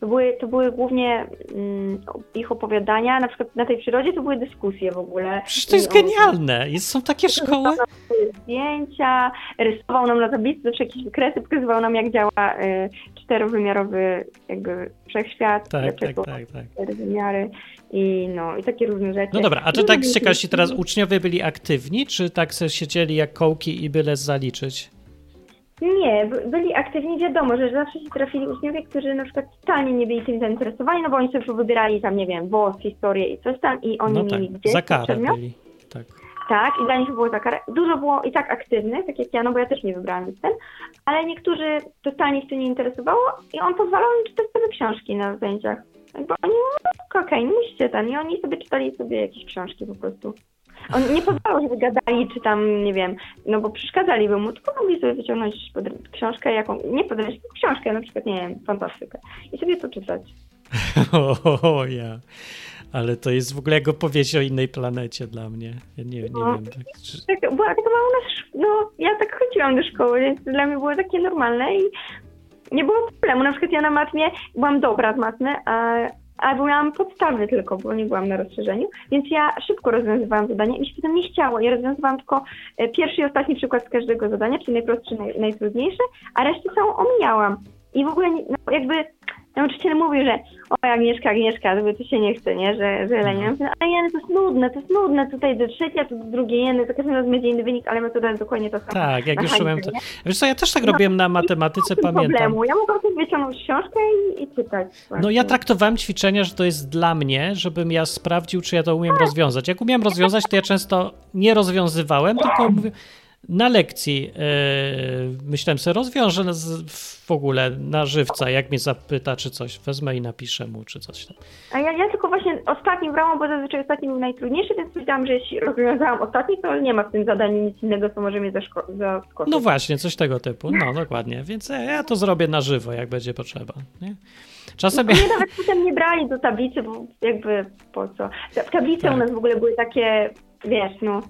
to były, to były głównie mm, ich opowiadania, na przykład na tej przyrodzie to były dyskusje w ogóle. Przecież to jest I genialne. Jest, są takie szkoły. zdjęcia, rysował nam na tablicy też jakieś wykresy, pokazywał nam jak działa y, czterowymiarowy jakby wszechświat, Tak, jak tak, to tak, tak. cztery wymiary i no i takie różne rzeczy. No dobra, a czy tak z ciekawości teraz uczniowie byli aktywni, czy tak siedzieli jak kołki i byle zaliczyć? Nie, by- byli aktywni, wiadomo, że zawsze się trafili uczniowie, którzy na przykład totalnie nie byli tym zainteresowani, no bo oni sobie wybierali tam, nie wiem, WOS, historię i coś tam i oni No tak, mieli gdzieś za ten karę przedmiot. byli. Tak. Tak, i dla nich było za karę. Dużo było i tak aktywnych, tak jak ja, no bo ja też nie wybrałam ten, ale niektórzy totalnie ich to nie interesowało i on pozwalał im czytać sobie książki na zajęciach. Jakby oni, no okej, nie musicie tam. I oni sobie czytali sobie jakieś książki po prostu. On nie pozwalał, żeby gadali, czy tam, nie wiem, no bo przeszkadzaliby mu, tylko mogli sobie wyciągnąć pod- książkę, jaką, nie podręcznik, książkę, na przykład, nie wiem, fantastykę i sobie poczytać. O, ja. Ale to jest w ogóle jak opowieść o innej planecie dla mnie. Ja nie, nie No. wiem. Tak, czy... Tak, była, tak była u nas, no ja tak chodziłam do szkoły, więc dla mnie było takie normalne i nie było problemu. Na przykład ja na matmie byłam dobra z matmy, a, a byłam podstawy tylko, bo nie byłam na rozszerzeniu, więc ja szybko rozwiązywałam zadania i mi się potem nie chciało. Ja rozwiązywałam tylko e, pierwszy i ostatni przykład z każdego zadania, czyli najprostszy, naj, najtrudniejszy, a resztę całą omijałam. I w ogóle no, jakby nauczyciel mówił, że o Agnieszka, Agnieszka, to to się nie chce, nie, że, że lenię. Ja mówię, ale Jany, to jest nudne, to jest nudne, tutaj do trzeciej, a tu do drugiej Jany, za każdym razem będzie inny wynik, ale metoda jest dokładnie to samo. Tak, jak już umiem to. Wiesz co, ja też tak No, robiłem na matematyce, pamiętam. problemu. Ja mogłam sobie wyciągnąć książkę i, i czytać. No ja właśnie. traktowałem ćwiczenia, że to jest dla mnie, żebym ja sprawdził, czy ja to umiem rozwiązać. Jak umiem rozwiązać, to ja często nie rozwiązywałem, tylko mówię, na lekcji e, myślałem sobie, rozwiążę w ogóle na żywca, jak mnie zapyta, czy coś, wezmę i napiszę mu, czy coś tam. A ja, ja tylko właśnie ostatni brałam, bo zazwyczaj ostatni był najtrudniejszy, więc powiedziałam, że jeśli rozwiązałam ostatni, to nie ma w tym zadaniu nic innego, co może mnie zaskoczyć. No właśnie, coś tego typu, no dokładnie, więc ja- ja to zrobię na żywo, jak będzie potrzeba. Nie? Czasem... Mnie nawet potem nie brali do tablicy, bo jakby po co. Ta- Tablice Tak. u nas w ogóle były takie, wiesz, no,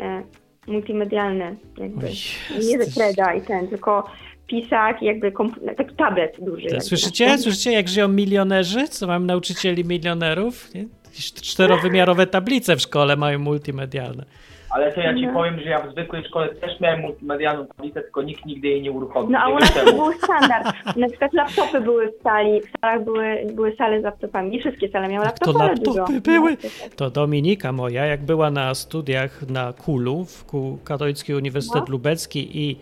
e, multimedialne, jakby. Oj, nie kreda i ten, tylko pisak i jakby komp- taki tablet duży. jakby. Słyszycie? Słyszycie, jak żyją milionerzy? Co mam nauczycieli milionerów? Nie? Czterowymiarowe tablice w szkole mają multimedialne. Ale to ja ci No. powiem, że ja w zwykłej szkole też miałem multimedialną tablicę, tylko nikt nigdy jej nie uruchomił. No a u nas to był standard. Na przykład laptopy były w sali, w salach były, były sale z laptopami. Nie wszystkie sale miały Jak to laptopy, laptopy dużo. były? To. To Dominika moja, jak była na studiach na Kulu, w Katolicki Uniwersytet No. Lubecki i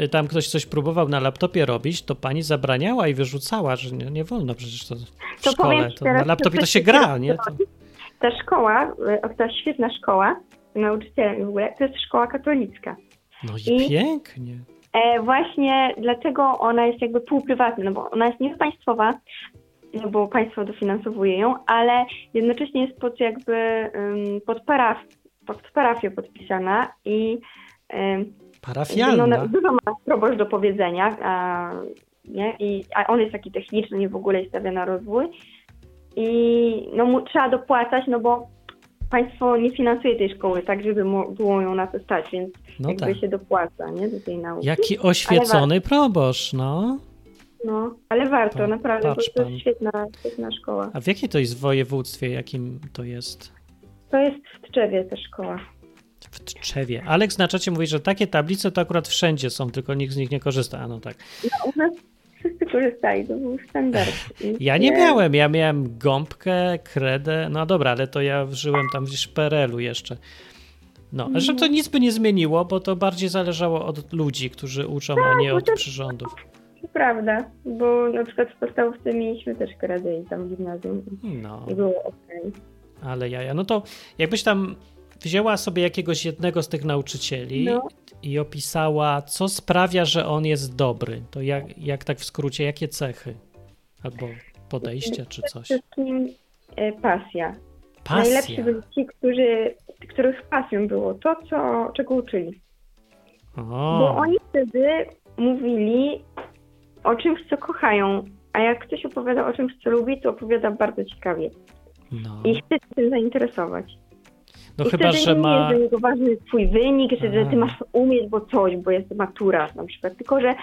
y, tam ktoś coś próbował na laptopie robić, to pani zabraniała i wyrzucała, że nie, nie wolno przecież to w To szkole. To na laptopie to się gra, nie? To, Ta szkoła, y, ta świetna szkoła, nauczycielem w ogóle, to jest szkoła katolicka. no i I- pięknie. E, właśnie dlatego ona jest jakby półprywatna, no bo ona jest nie państwowa, no bo państwo dofinansowuje ją, ale jednocześnie jest pod jakby um, pod, paraf, pod parafię podpisana i um, no, Parafialna. ona dużo ma proboszcz do powiedzenia, a, nie? I, a on jest taki techniczny i w ogóle jest stawia na rozwój i no mu trzeba dopłacać, no bo państwo nie finansuje tej szkoły tak, żeby było ją na to stać, więc No jakby tak. się dopłaca, nie, do tej nauki. Jaki oświecony proboszcz, no. No, ale warto, naprawdę, bo to jest świetna, świetna szkoła. A w jakiej to jest województwie, jakim to jest? To jest w Tczewie ta szkoła. W Tczewie. Aleks na czacie mówi, że takie tablice to akurat wszędzie są, tylko nikt z nich nie korzysta. A no tak. No, u nas wszyscy korzystali, to był standard. Ja nie miałem, ja miałem gąbkę, kredę, no dobra, ale to ja żyłem tam w Szperelu jeszcze. No, że to nic by nie zmieniło, bo to bardziej zależało od ludzi, którzy uczą, a nie od to- przyrządów. To prawda, bo na przykład w podstawówce mieliśmy też karadę i tam w gimnazjum No, i było okej. ale jaja. No to jakbyś tam wzięła sobie jakiegoś jednego z tych nauczycieli No. I opisała, co sprawia, że on jest dobry, to jak, jak tak w skrócie, jakie cechy? Albo podejścia czy coś. Przede wszystkim e, pasja. Pasja. Najlepsi byli ci, którzy, których pasją było to, co, czego uczyli. Bo O, oni wtedy mówili o czymś, co kochają, a jak ktoś opowiada o czymś, co lubi, to opowiada bardzo ciekawie. no. I chce się tym zainteresować. No I chyba, że nie ma... jest dla ważny twój wynik, że, że ty masz to umieć, bo coś, bo jest matura na przykład. Tylko, że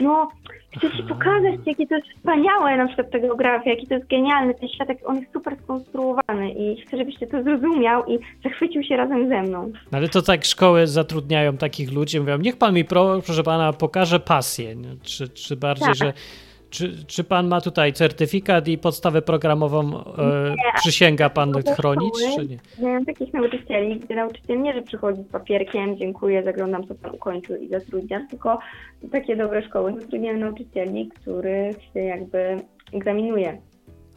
no, chcę ci Aha. pokazać, jakie to jest wspaniałe na przykład ta geografia, jaki to jest genialny ten świat, jak on jest super skonstruowany i chcę, żebyś ty to zrozumiał i zachwycił się razem ze mną. No Ale to tak szkoły zatrudniają takich ludzi, mówią, niech pan mi, pro, proszę pana, pokaże pasję. Czy, czy bardziej, Tak. że czy, czy pan ma tutaj certyfikat i podstawę programową e, przysięga pan chronić, szkoły- czy nie? Miałem takich nauczycieli, gdzie nauczyciel nie, że przychodzi z papierkiem, dziękuję, zaglądam, co pan ukończył i zatrudniam, tylko takie dobre szkoły zatrudniają nauczycieli, których się jakby egzaminuje.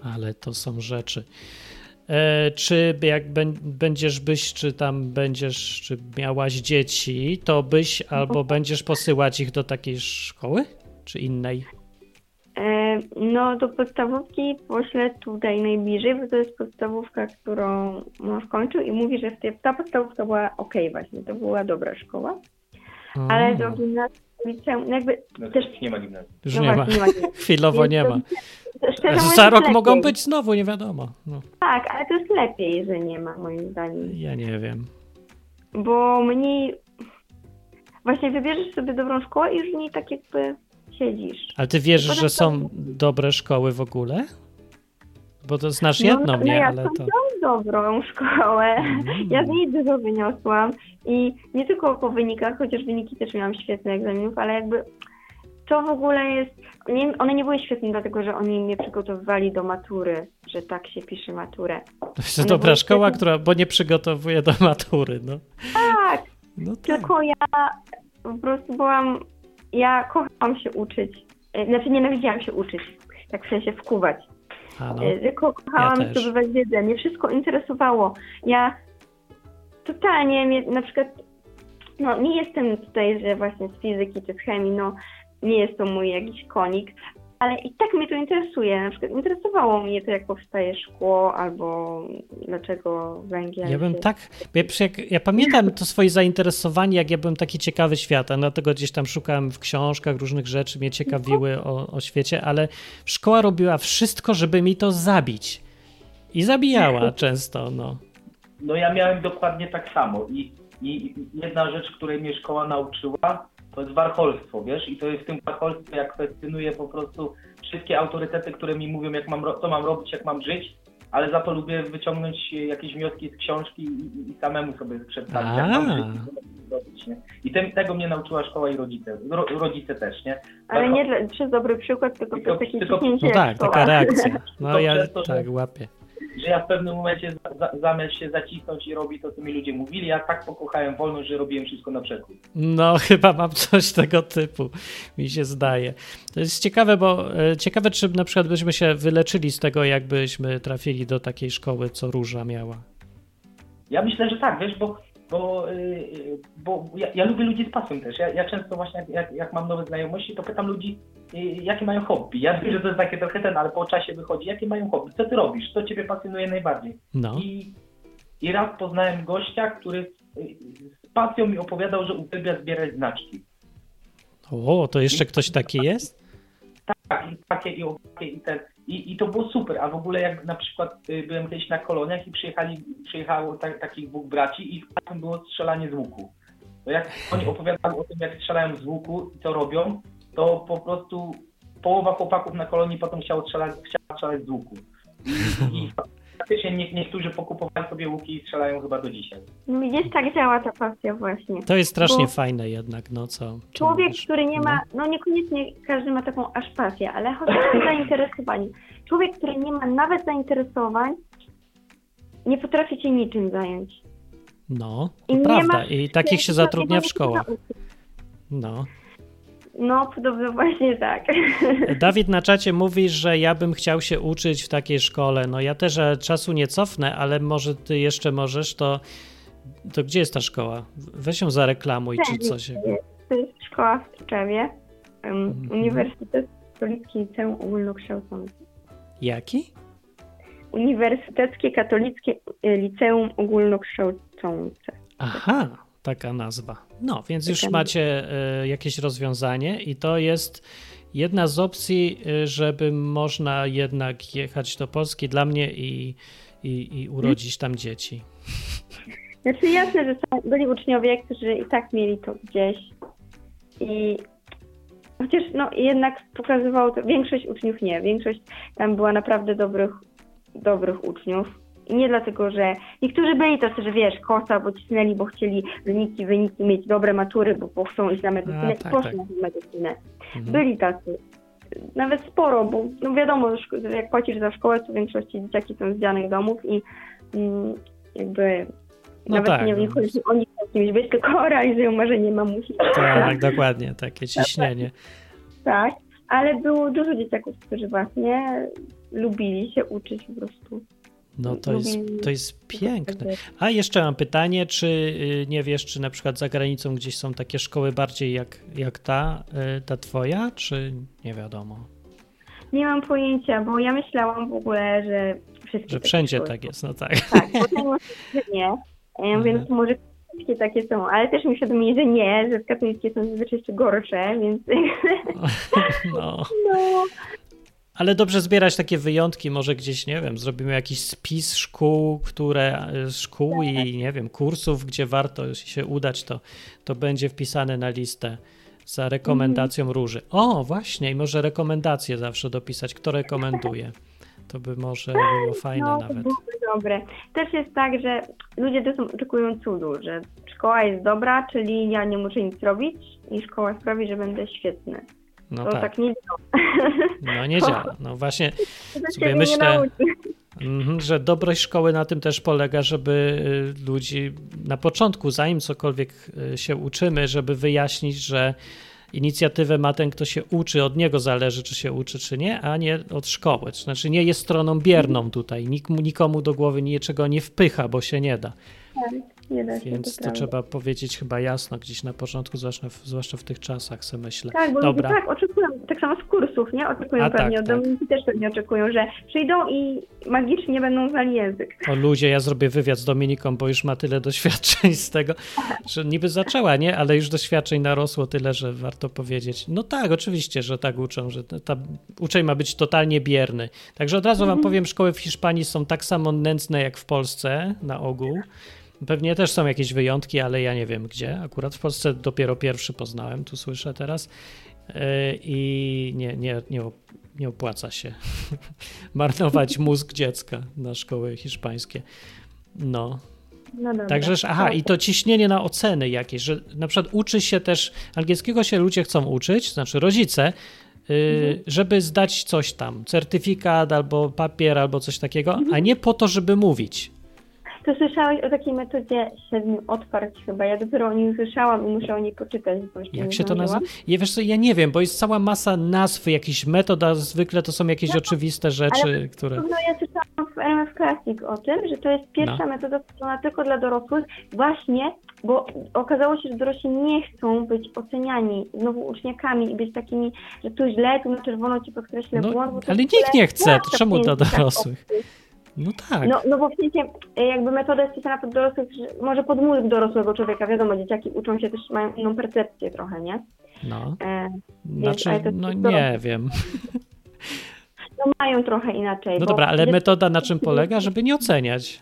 Ale to są rzeczy. E, czy jak bę- będziesz byś, czy tam będziesz, czy miałaś dzieci, to byś albo będziesz posyłać ich do takiej szkoły, czy innej? E, No, do podstawówki poślę tutaj najbliżej, bo to jest podstawówka, którą mąż kończył i mówi, że w tej, ta podstawówka była ok właśnie, to była dobra szkoła, ale do gimnazjum, liceum, no jakby No, też... nie ma gimnazjum. już no nie ma. właśnie, nie ma. Chwilowo nie ma. Szczerze Za rok mogą być znowu, nie wiadomo. No, Tak, ale to jest lepiej, że nie ma moim zdaniem, ja nie wiem. bo mniej... Właśnie wybierzesz sobie dobrą szkołę i już w niej tak jakby siedzisz. Ale ty wierzysz, Potem że to- są dobre szkoły w ogóle? Bo to znasz No, jedną, no nie? ja Ale to... dobrą szkołę. Mm. Ja z niej dużo wyniosłam i nie tylko po wynikach, chociaż wyniki też miałam świetne egzaminów, ale jakby to w ogóle jest. Nie, one nie były świetne, dlatego że oni mnie przygotowywali do matury, że tak się pisze maturę. To jest One dobra szkoła, świetne. która, bo nie przygotowuje do matury, no. Tak, No tak. tylko ja po prostu byłam. Ja kochałam się uczyć. E, Znaczy nienawidziłam się uczyć, tak w sensie wkuwać. A no. E, kochałam Ja zdobywać wiedzę. Mnie wszystko interesowało. Ja totalnie mnie, na przykład, no nie jestem tutaj, że właśnie z fizyki czy z chemii, no nie jest to mój jakiś konik, ale i tak mnie to interesuje. Na przykład interesowało mnie to, jak powstaje szkło, albo dlaczego węgiel. Ja bym się- tak, ja, ja pamiętam to swoje zainteresowanie, jak ja byłem taki ciekawy świata, dlatego gdzieś tam szukałem w książkach różnych rzeczy, mnie ciekawiły o, o świecie, ale szkoła robiła wszystko, żeby mi to zabić. I zabijała często, no. No ja miałem dokładnie tak samo i, i jedna rzecz, której mnie szkoła nauczyła, to jest warcholstwo, wiesz, i to jest w tym warcholstwie, jak kwestionuję po prostu wszystkie autorytety, które mi mówią, jak mam, co mam robić, jak mam żyć, ale za to lubię wyciągnąć jakieś wnioski z książki i, i samemu sobie przedstawić, jak mam żyć, robić, nie? I tym, tego mnie nauczyła szkoła i rodzice, ro, rodzice też, nie? Ale nie przez dobry przykład, tylko, Tylko- przez takie tylko- ciśnięcie No tak, taka reakcja. No ja to, tak łapię. Że ja w pewnym momencie za, za, zamiast się zacisnąć i robić to, co mi ludzie mówili, ja tak pokochałem wolność, że robiłem wszystko na przekór. No, chyba mam coś tego typu, mi się zdaje. To jest ciekawe, bo e, ciekawe, czy na przykład byśmy się wyleczyli z tego, jakbyśmy trafili do takiej szkoły, co Róża miała. Ja myślę, że tak, wiesz, bo, bo, yy, bo ja, ja lubię ludzi z pasją też. Ja, ja często właśnie, jak, jak, mam nowe znajomości, to pytam ludzi, yy, jakie mają hobby. Ja wiem, że to jest takie trochę ten, ale po czasie wychodzi, jakie mają hobby, co ty robisz, co ciebie pasjonuje najbardziej. No, I, I raz poznałem gościa, który z pasją mi opowiadał, że uwielbia zbierać znaczki. o, to jeszcze ktoś taki jest? Tak, i takie i i. I, I to było super, a w ogóle jak na przykład y, byłem kiedyś na koloniach i przyjechali, przyjechało ta, takich dwóch braci i w tym było strzelanie z łuku. To jak oni opowiadali o tym, jak strzelają z łuku i co robią, to po prostu połowa chłopaków na kolonii potem chciało strzelać, chciała strzelać z łuku. I, i faktycznie nie, niektórzy pokupowali sobie łuki i strzelają chyba do dzisiaj. No widzisz, tak działa ta pasja właśnie. To jest strasznie Bo- fajne jednak, no co? Człowiek, wiesz, który nie ma, no niekoniecznie każdy ma taką aż pasję, ale chociażby zainteresowanie. Człowiek, który nie ma nawet zainteresowań, nie potrafi się niczym zająć. No, I prawda. ma- I takich się zatrudnia w szkołach. No. No, podobno właśnie tak. Dawid na czacie mówi, że ja bym chciał się uczyć w takiej szkole. No ja też e, czasu nie cofnę, ale może ty jeszcze możesz, to, to gdzie jest ta szkoła? Weź ją zareklamuj czy coś. To jest szkoła w Tczewie, um, Mhm. Uniwersytet Katolicki Liceum Ogólnokształcące. Jaki? Uniwersyteckie Katolickie y, Liceum Ogólnokształcące. Aha, taka nazwa. No, więc już macie e, jakieś rozwiązanie i to jest jedna z opcji, e, żeby można jednak jechać do Polski dla mnie i, i, i urodzić tam dzieci. Znaczy jasne, że są, byli uczniowie, którzy i tak mieli to gdzieś i chociaż no jednak pokazywało to, większość uczniów nie, większość tam była naprawdę dobrych, dobrych uczniów. I nie dlatego, że niektórzy byli tacy, że wiesz, kosa, bo cisnęli, bo chcieli wyniki, wyniki mieć dobre matury, bo, bo chcą iść na medycynę A, i tak, poszli tak. na medycynę. Mhm. Byli tacy. Nawet sporo, bo no wiadomo, jak płacisz za szkołę, to w większości dzieciaki są z dzianych domów i mm, jakby No nawet tak, nie no. wiem, że oni chcą kimś być, tylko realizują marzenie mamusi. Tak, dokładnie, takie ciśnienie. Tak, ale było dużo dzieciaków, którzy właśnie lubili się uczyć po prostu. No to jest, to jest piękne. A jeszcze mam pytanie, czy y, nie wiesz, czy na przykład za granicą gdzieś są takie szkoły bardziej jak, jak ta, y, ta twoja, czy nie wiadomo? Nie mam pojęcia, bo ja myślałam w ogóle, że wszystkie Że wszędzie szkoły tak jest, no tak. Tak, bo to nie. No to może katolickie takie są, ale też mi uświadomili, że nie, że katolickie są zazwyczaj jeszcze gorsze, więc No. no, Ale dobrze zbierać takie wyjątki, może gdzieś, nie wiem, zrobimy jakiś spis szkół, które, szkół i nie wiem, kursów, gdzie warto się udać, to, to będzie wpisane na listę za rekomendacją róży. O, właśnie, i może rekomendacje zawsze dopisać, kto rekomenduje. To by może było fajne no to nawet. byłoby dobre. Też jest tak, że ludzie też oczekują cudu, że szkoła jest dobra, czyli ja nie muszę nic robić i szkoła sprawi, że będę świetny. No to tak, tak, nie działa. no nie działa. No właśnie, sobie myślę-. Mhm, że dobrość szkoły na tym też polega, żeby y, ludzi na początku, zanim cokolwiek y, się uczymy, żeby wyjaśnić, że inicjatywę ma ten, kto się uczy, od niego zależy, czy się uczy, czy nie, a nie od szkoły. Znaczy nie jest stroną bierną tutaj, Nik, nikomu do głowy niczego nie wpycha, bo się nie da. Nie da się, Więc to trzeba powiedzieć chyba jasno gdzieś na początku, zwłaszcza w, zwłaszcza w tych czasach, sobie myślę. Tak, bo Dobra. tak oczekują, tak samo z kursów, nie? Oczekują A, pewnie, tak, od tak. Dominiki też pewnie oczekują, że przyjdą i magicznie będą znali język. O ludzie, ja zrobię wywiad z Dominiką, bo już ma tyle doświadczeń z tego, że niby zaczęła, nie? Ale już doświadczeń narosło tyle, że warto powiedzieć. No tak, oczywiście, że tak uczą, że ta uczeń ma być totalnie bierny. Także od razu wam powiem, szkoły w Hiszpanii są tak samo nędzne jak w Polsce na ogół. Pewnie też są jakieś wyjątki, ale ja nie wiem gdzie. Akurat w Polsce dopiero pierwszy poznałem, tu słyszę teraz. Yy, I nie, nie, nie, nie opłaca się marnować mózg dziecka na szkoły hiszpańskie. No, No dobra. Także, że- aha, i to ciśnienie na oceny jakieś, że na przykład uczy się też, angielskiego się ludzie chcą uczyć, znaczy rodzice, y, żeby zdać coś tam, certyfikat albo papier albo coś takiego, a nie po to, żeby mówić. To słyszałeś o takiej metodzie siedmiu otwarć chyba. Ja dopiero o niej słyszałam i muszę o niej poczytać. Bo Jak nie się to nazywa? Ja, wiesz co, ja nie wiem, bo jest cała masa nazw, jakichś metod, a zwykle to są jakieś oczywiste rzeczy, które... No ja słyszałam w RMF Classic o tym, że to jest pierwsza No. metoda stworzona tylko dla dorosłych, właśnie, bo okazało się, że dorośli nie chcą być oceniani znowu uczniakami i być takimi, że tu źle, tu na czerwono ci podkreślę No, błąd. ale nikt nie chce, to czemu dla dorosłych? No tak. No, no bo w sensie e, jakby metoda jest pisana pod dorosłych, że może pod mózg dorosłego człowieka, wiadomo, dzieciaki uczą się też, mają inną percepcję trochę, nie? No, E, znaczy, to- no nie wiem. no mają trochę inaczej. No dobra, ale metoda na czym polega? Żeby nie oceniać.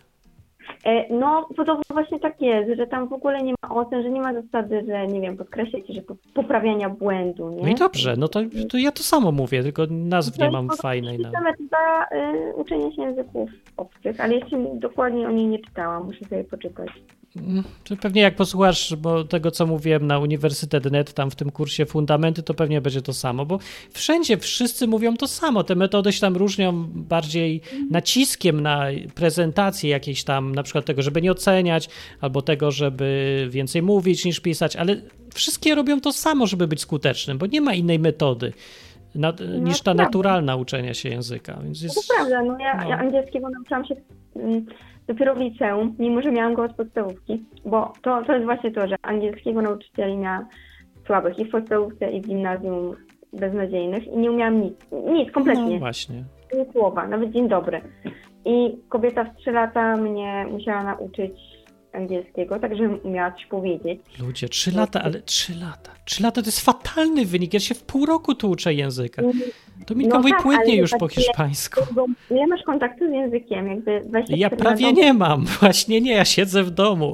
E, No, podobno właśnie tak jest, że tam w ogóle nie ma ocen, że nie ma zasady, że nie wiem, podkreślać, że po- poprawiania błędu, nie? No i dobrze, no to, to ja to samo mówię, tylko nazw nie mam fajnej. To jest metoda y, uczenia się języków obcych, ale jeszcze dokładnie o niej nie czytałam, muszę sobie poczytać. Pewnie jak posłuchasz bo tego, co mówiłem na Uniwersytet Net, tam w tym kursie Fundamenty, to pewnie będzie to samo, bo wszędzie wszyscy mówią to samo. Te metody się tam różnią bardziej naciskiem na prezentację jakiejś tam, na przykład tego, żeby nie oceniać, albo tego, żeby więcej mówić niż pisać, ale wszystkie robią to samo, żeby być skutecznym, bo nie ma innej metody na, niż ta naturalna uczenia się języka. Więc jest, To prawda, no ja, no. ja angielskiego nauczyłam się mm, dopiero w liceum, mimo że miałam go od podstawówki, bo to, to jest właśnie to, że angielskiego nauczycieli miałam słabych i w podstawówce i w gimnazjum beznadziejnych i nie umiałam nic, nic no kompletnie, właśnie. ani słowa, nawet dzień dobry. I kobieta w trzy lata mnie musiała nauczyć angielskiego, tak żebym umiała coś powiedzieć. Ludzie, trzy lata, ale trzy lata. Trzy lata to jest fatalny wynik. Ja się w pół roku tu uczę języka. To mi No mój tak, płynnie już po hiszpańsku. Ile masz kontaktu z językiem? Jakby 24 Ja prawie nie mam. Właśnie nie, ja siedzę w domu.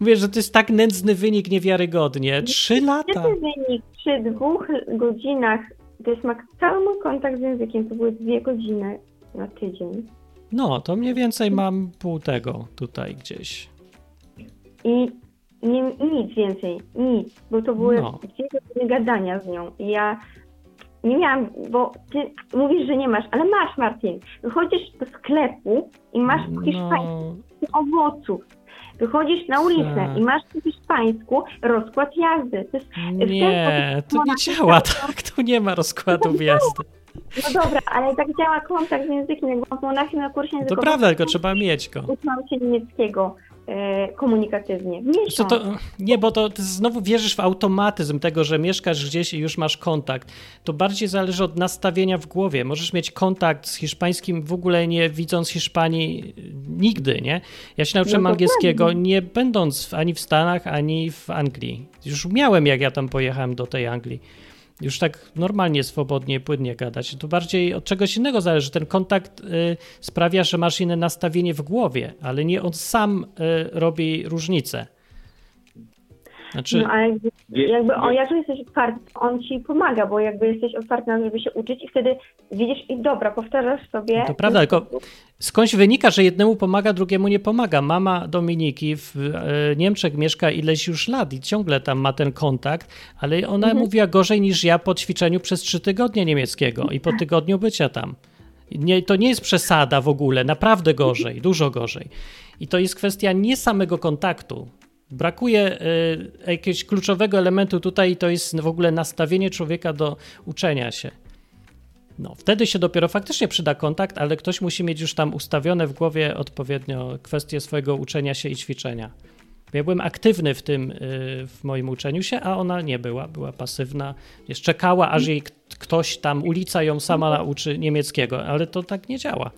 Mówię, że to jest tak nędzny wynik niewiarygodnie. Trzy lata. Jaki wynik przy dwóch godzinach, to jest cały mój kontakt z językiem, to były dwie godziny na tydzień. No, to mniej więcej mam pół tego tutaj gdzieś. I nie, nic więcej, nic, bo to były No. godziny gadania z nią. I ja nie miałam, bo ty mówisz, że nie masz, ale masz, Martin. Wychodzisz do sklepu i masz po hiszpańsku No, owoców. Wychodzisz na ulicę Tak. i masz po hiszpańsku rozkład jazdy. To jest, nie, to nie działa tak. Tu nie ma rozkładu wjazdy. No dobra, ale tak działa kontakt z językiem. Jak byłam w Monachium na kursie To językowym, prawda, tylko trzeba mieć go. uczyłam się niemieckiego komunikatywnie. W Co miesiąc. to, nie, bo to ty znowu wierzysz w automatyzm tego, że mieszkasz gdzieś i już masz kontakt. To bardziej zależy od nastawienia w głowie. Możesz mieć kontakt z hiszpańskim w ogóle nie widząc Hiszpanii y, nigdy, nie? Ja się nauczyłem No angielskiego nie będąc ani w Stanach, ani w Anglii. Już miałem, jak ja tam pojechałem do tej Anglii. Już tak normalnie, swobodnie, płynnie gadać. To bardziej od czegoś innego zależy. Ten kontakt y, sprawia, że masz inne nastawienie w głowie, ale nie on sam y, robi różnicę. Znaczy, No, ale jakby, Wie- jakby o, wie- jak jesteś otwarty, on ci pomaga, bo jakby jesteś otwarty na to, żeby się uczyć i wtedy widzisz i dobra, powtarzasz sobie. No to prawda, tylko skądś wynika, że jednemu pomaga, drugiemu nie pomaga. Mama Dominiki w e, Niemczech mieszka ileś już lat i ciągle tam ma ten kontakt, ale ona mówiła gorzej niż ja po ćwiczeniu przez trzy tygodnie niemieckiego i po tygodniu bycia tam. Nie, to nie jest przesada w ogóle, naprawdę gorzej, dużo gorzej. I to jest kwestia nie samego kontaktu. Brakuje y, jakiegoś kluczowego elementu tutaj to jest w ogóle nastawienie człowieka do uczenia się. No, wtedy się dopiero faktycznie przyda kontakt, ale ktoś musi mieć już tam ustawione w głowie odpowiednio kwestie swojego uczenia się i ćwiczenia. Ja byłem aktywny w tym, y, w moim uczeniu się, a ona nie była, była pasywna. Wiesz, czekała, aż jej ktoś tam, ulica ją sama nauczy niemieckiego, ale to tak nie działa.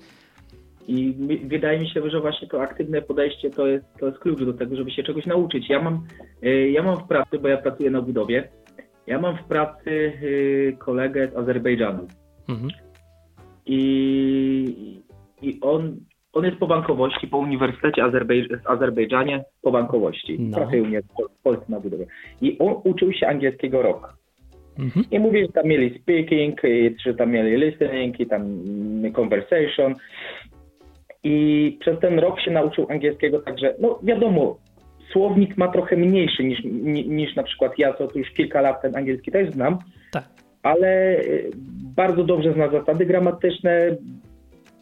I wydaje mi się, że właśnie to aktywne podejście to jest, to jest klucz do tego, żeby się czegoś nauczyć. Ja mam, y, ja mam w pracy, bo ja pracuję na budowie, ja mam w pracy y, kolegę z Azerbejdżanu Mhm. i, i on, on jest po bankowości, po Uniwersytecie w Azerbejdżanie po bankowości. No. Pracuje u mnie w Polsce na budowie. I on uczył się angielskiego rok. Mhm. I mówi, że tam mieli speaking, że tam mieli listening, i tam conversation. I przez ten rok się nauczył angielskiego, także, no wiadomo, słownik ma trochę mniejszy niż, ni, niż na przykład ja, co tu już kilka lat ten angielski też znam, Tak. ale y, bardzo dobrze zna zasady gramatyczne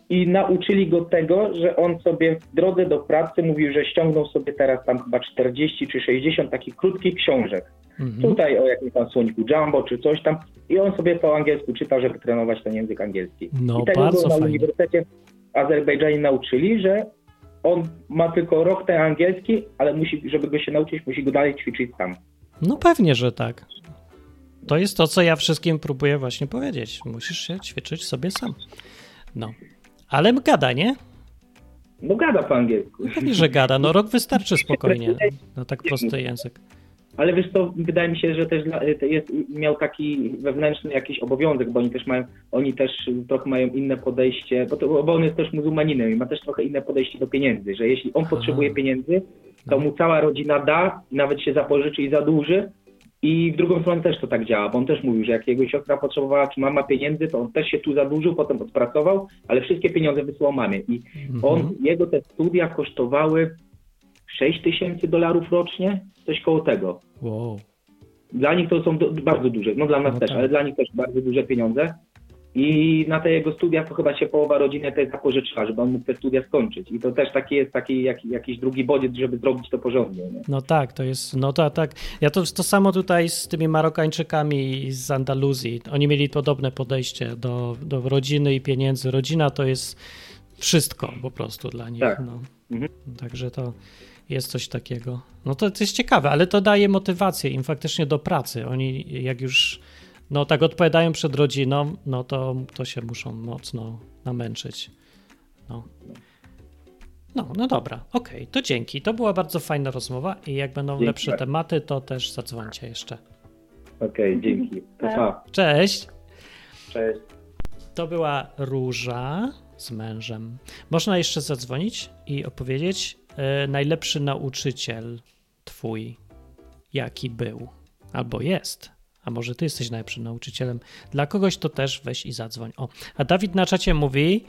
i nauczyli go tego, że on sobie w drodze do pracy mówił, że ściągnął sobie teraz tam chyba 40 czy 60 takich krótkich książek Mhm. tutaj o jakimś tam słoniku Jumbo czy coś tam i on sobie po angielsku czytał, żeby trenować ten język angielski. No, I tego bardzo na fajnie. Uniwersytecie Azerbejdżanie nauczyli, że on ma tylko rok ten angielski, ale musi, żeby go się nauczyć, musi go dalej ćwiczyć sam. No pewnie, że tak. To jest to, co ja wszystkim próbuję właśnie powiedzieć. Musisz się ćwiczyć sobie sam. No. Ale gada, nie? No gada po angielsku. Pewnie, że gada. No rok wystarczy spokojnie na tak prosty język. Ale wiesz co, wydaje mi się, że też dla- to jest, miał taki wewnętrzny jakiś obowiązek, bo oni też mają, oni też trochę mają inne podejście, bo, to, bo on jest też muzułmaninem i ma też trochę inne podejście do pieniędzy, że jeśli on potrzebuje pieniędzy, to mu cała rodzina da, nawet się zapożyczy i zadłuży. I w drugą stronę też to tak działa, bo on też mówił, że jak jego siostra potrzebowała, czy mama pieniędzy, to on też się tu zadłużył, potem odpracował, ale wszystkie pieniądze wysłał mamie. I on, Mhm. jego te studia kosztowały 6 tysięcy dolarów rocznie, coś koło tego. Wow. Dla nich to są do, bardzo duże, no dla nas No też, tak. ale dla nich też bardzo duże pieniądze. I na te jego studia to chyba się połowa rodziny też zapożyczyła, żeby on mógł te studia skończyć. I to też taki jest taki jak, jakiś drugi bodziec, żeby zrobić to porządnie. Nie? No tak, to jest, no to tak. Ja to, to samo tutaj z tymi Marokańczykami z Andaluzji. Oni mieli podobne podejście do, do rodziny i pieniędzy. Rodzina to jest wszystko po prostu dla nich. Tak. No. Mhm. Także to jest coś takiego. No to, to jest ciekawe, ale to daje motywację im faktycznie do pracy. Oni jak już no tak odpowiadają przed rodziną, no to, to się muszą mocno namęczyć. No. No, no dobra, okej, to dzięki. To była bardzo fajna rozmowa i jak będą Dzięki lepsze tematy, to też zadzwońcie jeszcze. Okej, dzięki. To pa. Cześć! Cześć. To była Róża z mężem. Można jeszcze zadzwonić i opowiedzieć najlepszy nauczyciel twój, jaki był albo jest. A może ty jesteś najlepszym nauczycielem. Dla kogoś to też weź i zadzwoń. O, a Dawid na czacie mówi,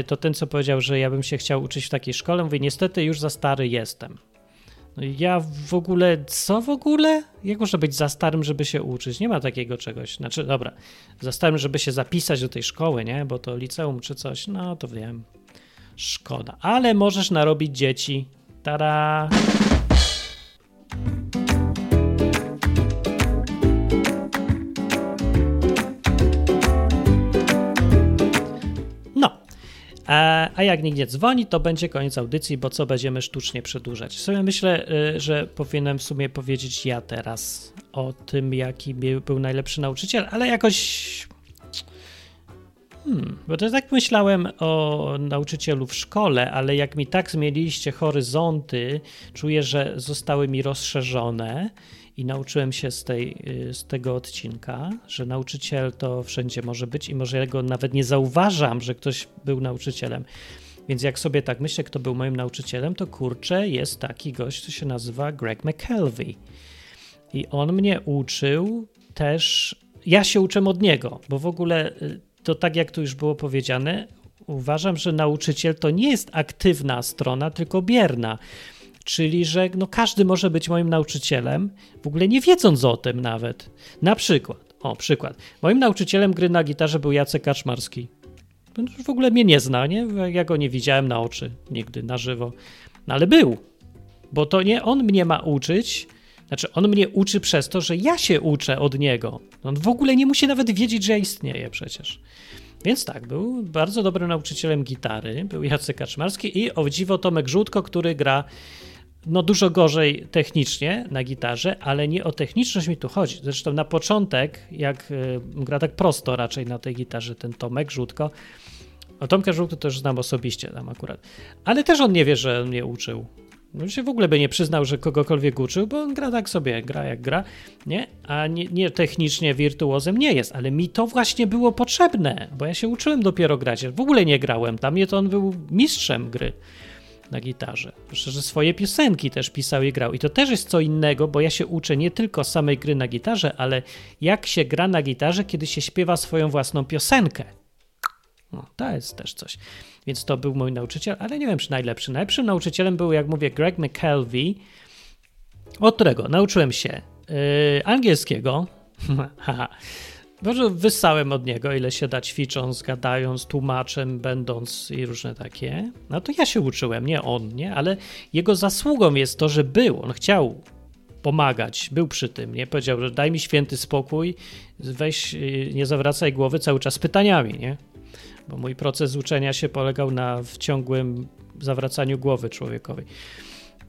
y, to ten co powiedział, że ja bym się chciał uczyć w takiej szkole, mówi niestety już za stary jestem. No ja w ogóle, co w ogóle? Jak można być za starym, żeby się uczyć? Nie ma takiego czegoś. Znaczy, dobra, za starym, żeby się zapisać do tej szkoły, nie? Bo to liceum czy coś, no to wiem. Szkoda. Ale możesz narobić dzieci. Tara! No. A, a jak nikt nie dzwoni, to będzie koniec audycji, bo co będziemy sztucznie przedłużać. Sobie myślę, y, że powinienem w sumie powiedzieć ja teraz o tym, jaki był najlepszy nauczyciel, ale jakoś. Hmm, bo to tak myślałem o nauczycielu w szkole, ale jak mi tak zmieniliście horyzonty, czuję, że zostały mi rozszerzone i nauczyłem się z, tej, y, z tego odcinka, że nauczyciel to wszędzie może być i może ja go nawet nie zauważam, że ktoś był nauczycielem. Więc jak sobie tak myślę, kto był moim nauczycielem, to kurczę, jest taki gość, co się nazywa Greg McKelvey. I on mnie uczył też. Ja się uczę od niego, bo w ogóle y, to tak jak tu już było powiedziane, uważam, że nauczyciel to nie jest aktywna strona, tylko bierna. Czyli, że no każdy może być moim nauczycielem, w ogóle nie wiedząc o tym nawet. Na przykład, o przykład, moim nauczycielem gry na gitarze był Jacek Kaczmarski. W ogóle mnie nie zna, nie? Ja go nie widziałem na oczy nigdy, na żywo. No ale był, bo to nie on mnie ma uczyć, znaczy on mnie uczy przez to, że ja się uczę od niego. On w ogóle nie musi nawet wiedzieć, że ja istnieję przecież. Więc tak, był bardzo dobrym nauczycielem gitary, był Jacek Kaczmarski i o dziwo Tomek Żółtko, który gra no dużo gorzej technicznie na gitarze, ale nie o techniczność mi tu chodzi. Zresztą na początek, jak y, gra tak prosto raczej na tej gitarze ten Tomek Żółtko, o Tomka Żółtko już znam osobiście tam akurat, ale też on nie wie, że mnie uczył. On się w ogóle by nie przyznał, że kogokolwiek uczył, bo on gra tak sobie, gra jak gra, nie? A nie, nie technicznie wirtuozem nie jest, ale mi to właśnie było potrzebne, bo ja się uczyłem dopiero grać. W ogóle nie grałem, dla mnie to on był mistrzem gry na gitarze. Że swoje piosenki też pisał i grał. I to też jest co innego, bo ja się uczę nie tylko samej gry na gitarze, ale jak się gra na gitarze, kiedy się śpiewa swoją własną piosenkę. No, to jest też coś. Więc to był mój nauczyciel, ale nie wiem, czy najlepszy. Najlepszym nauczycielem był, jak mówię, Greg McKelvey, od którego nauczyłem się yy, angielskiego. Może wyssałem od niego, ile się da ćwicząc, gadając, tłumaczem, będąc i różne takie. No to ja się uczyłem, nie on, nie? Ale jego zasługą jest to, że był. On chciał pomagać, był przy tym, nie? Powiedział, że daj mi święty spokój, weź, yy, nie zawracaj głowy cały czas pytaniami, nie? Bo mój proces uczenia się polegał na w ciągłym zawracaniu głowy człowiekowi.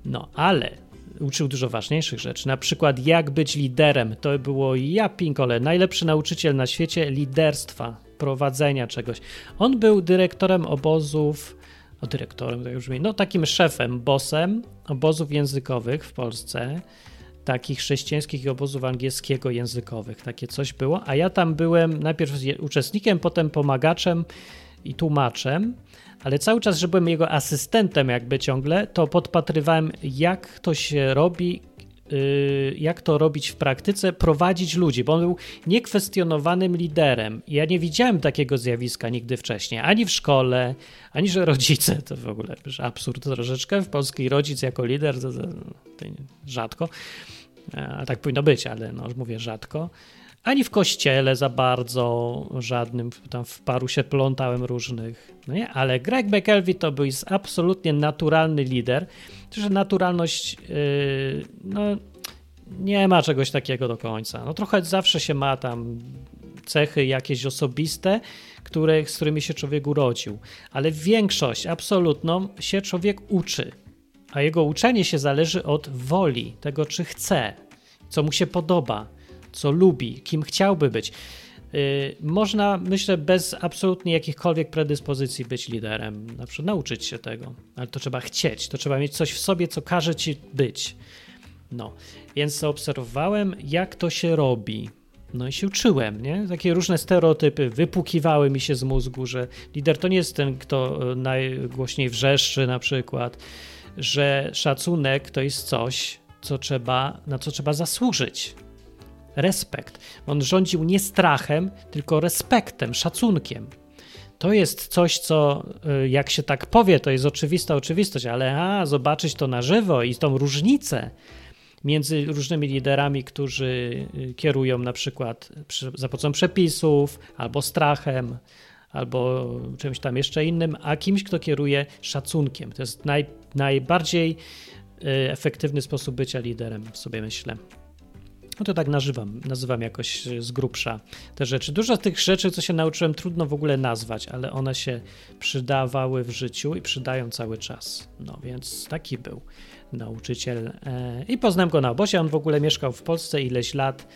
No, ale uczył dużo ważniejszych rzeczy. Na przykład, jak być liderem. To było ja pinkole, najlepszy nauczyciel na świecie liderstwa, prowadzenia czegoś. On był dyrektorem obozów, o dyrektorem to już brzmi, no takim szefem, bossem obozów językowych w Polsce, takich chrześcijańskich obozów angielskiego językowych. Takie coś było, a ja tam byłem najpierw uczestnikiem, potem pomagaczem i tłumaczem, ale cały czas, że byłem jego asystentem jakby ciągle, to podpatrywałem, jak to się robi jak to robić w praktyce, prowadzić ludzi, bo on był niekwestionowanym liderem. Ja nie widziałem takiego zjawiska nigdy wcześniej, ani w szkole, ani że rodzice, to w ogóle absurd troszeczkę, w polski rodzic jako lider to, to, to rzadko, a tak powinno być, ale no, mówię rzadko. Ani w kościele za bardzo żadnym, tam w paru się plątałem różnych, no nie? ale Greg McElvey to był absolutnie naturalny lider, że naturalność, yy, no nie ma czegoś takiego do końca. No trochę zawsze się ma tam cechy jakieś osobiste, które, z którymi się człowiek urodził, ale większość absolutną się człowiek uczy, a jego uczenie się zależy od woli, tego czy chce, co mu się podoba co lubi, kim chciałby być. Y, można, myślę, bez absolutnie jakichkolwiek predyspozycji być liderem, na przykład nauczyć się tego, ale to trzeba chcieć, to trzeba mieć coś w sobie, co każe ci być. No, więc zaobserwowałem, jak to się robi. No i się uczyłem, nie? Takie różne stereotypy wypukiwały mi się z mózgu, że lider to nie jest ten, kto e, najgłośniej wrzeszczy na przykład, że szacunek to jest coś, co trzeba, na co trzeba zasłużyć respekt. On rządził nie strachem, tylko respektem, szacunkiem. To jest coś, co y, jak się tak powie, to jest oczywista oczywistość, ale a, zobaczyć to na żywo i tą różnicę między różnymi liderami, którzy y, kierują na przykład za pomocą przepisów, albo strachem, albo czymś tam jeszcze innym, a kimś, kto kieruje szacunkiem. To jest naj, najbardziej y, efektywny sposób bycia liderem, sobie myślę. No to tak nazywam, nazywam jakoś z grubsza te rzeczy. Dużo tych rzeczy, co się nauczyłem, trudno w ogóle nazwać, ale one się przydawały w życiu i przydają cały czas. No więc taki był nauczyciel. E, I poznałem go na obozie. On w ogóle mieszkał w Polsce ileś lat,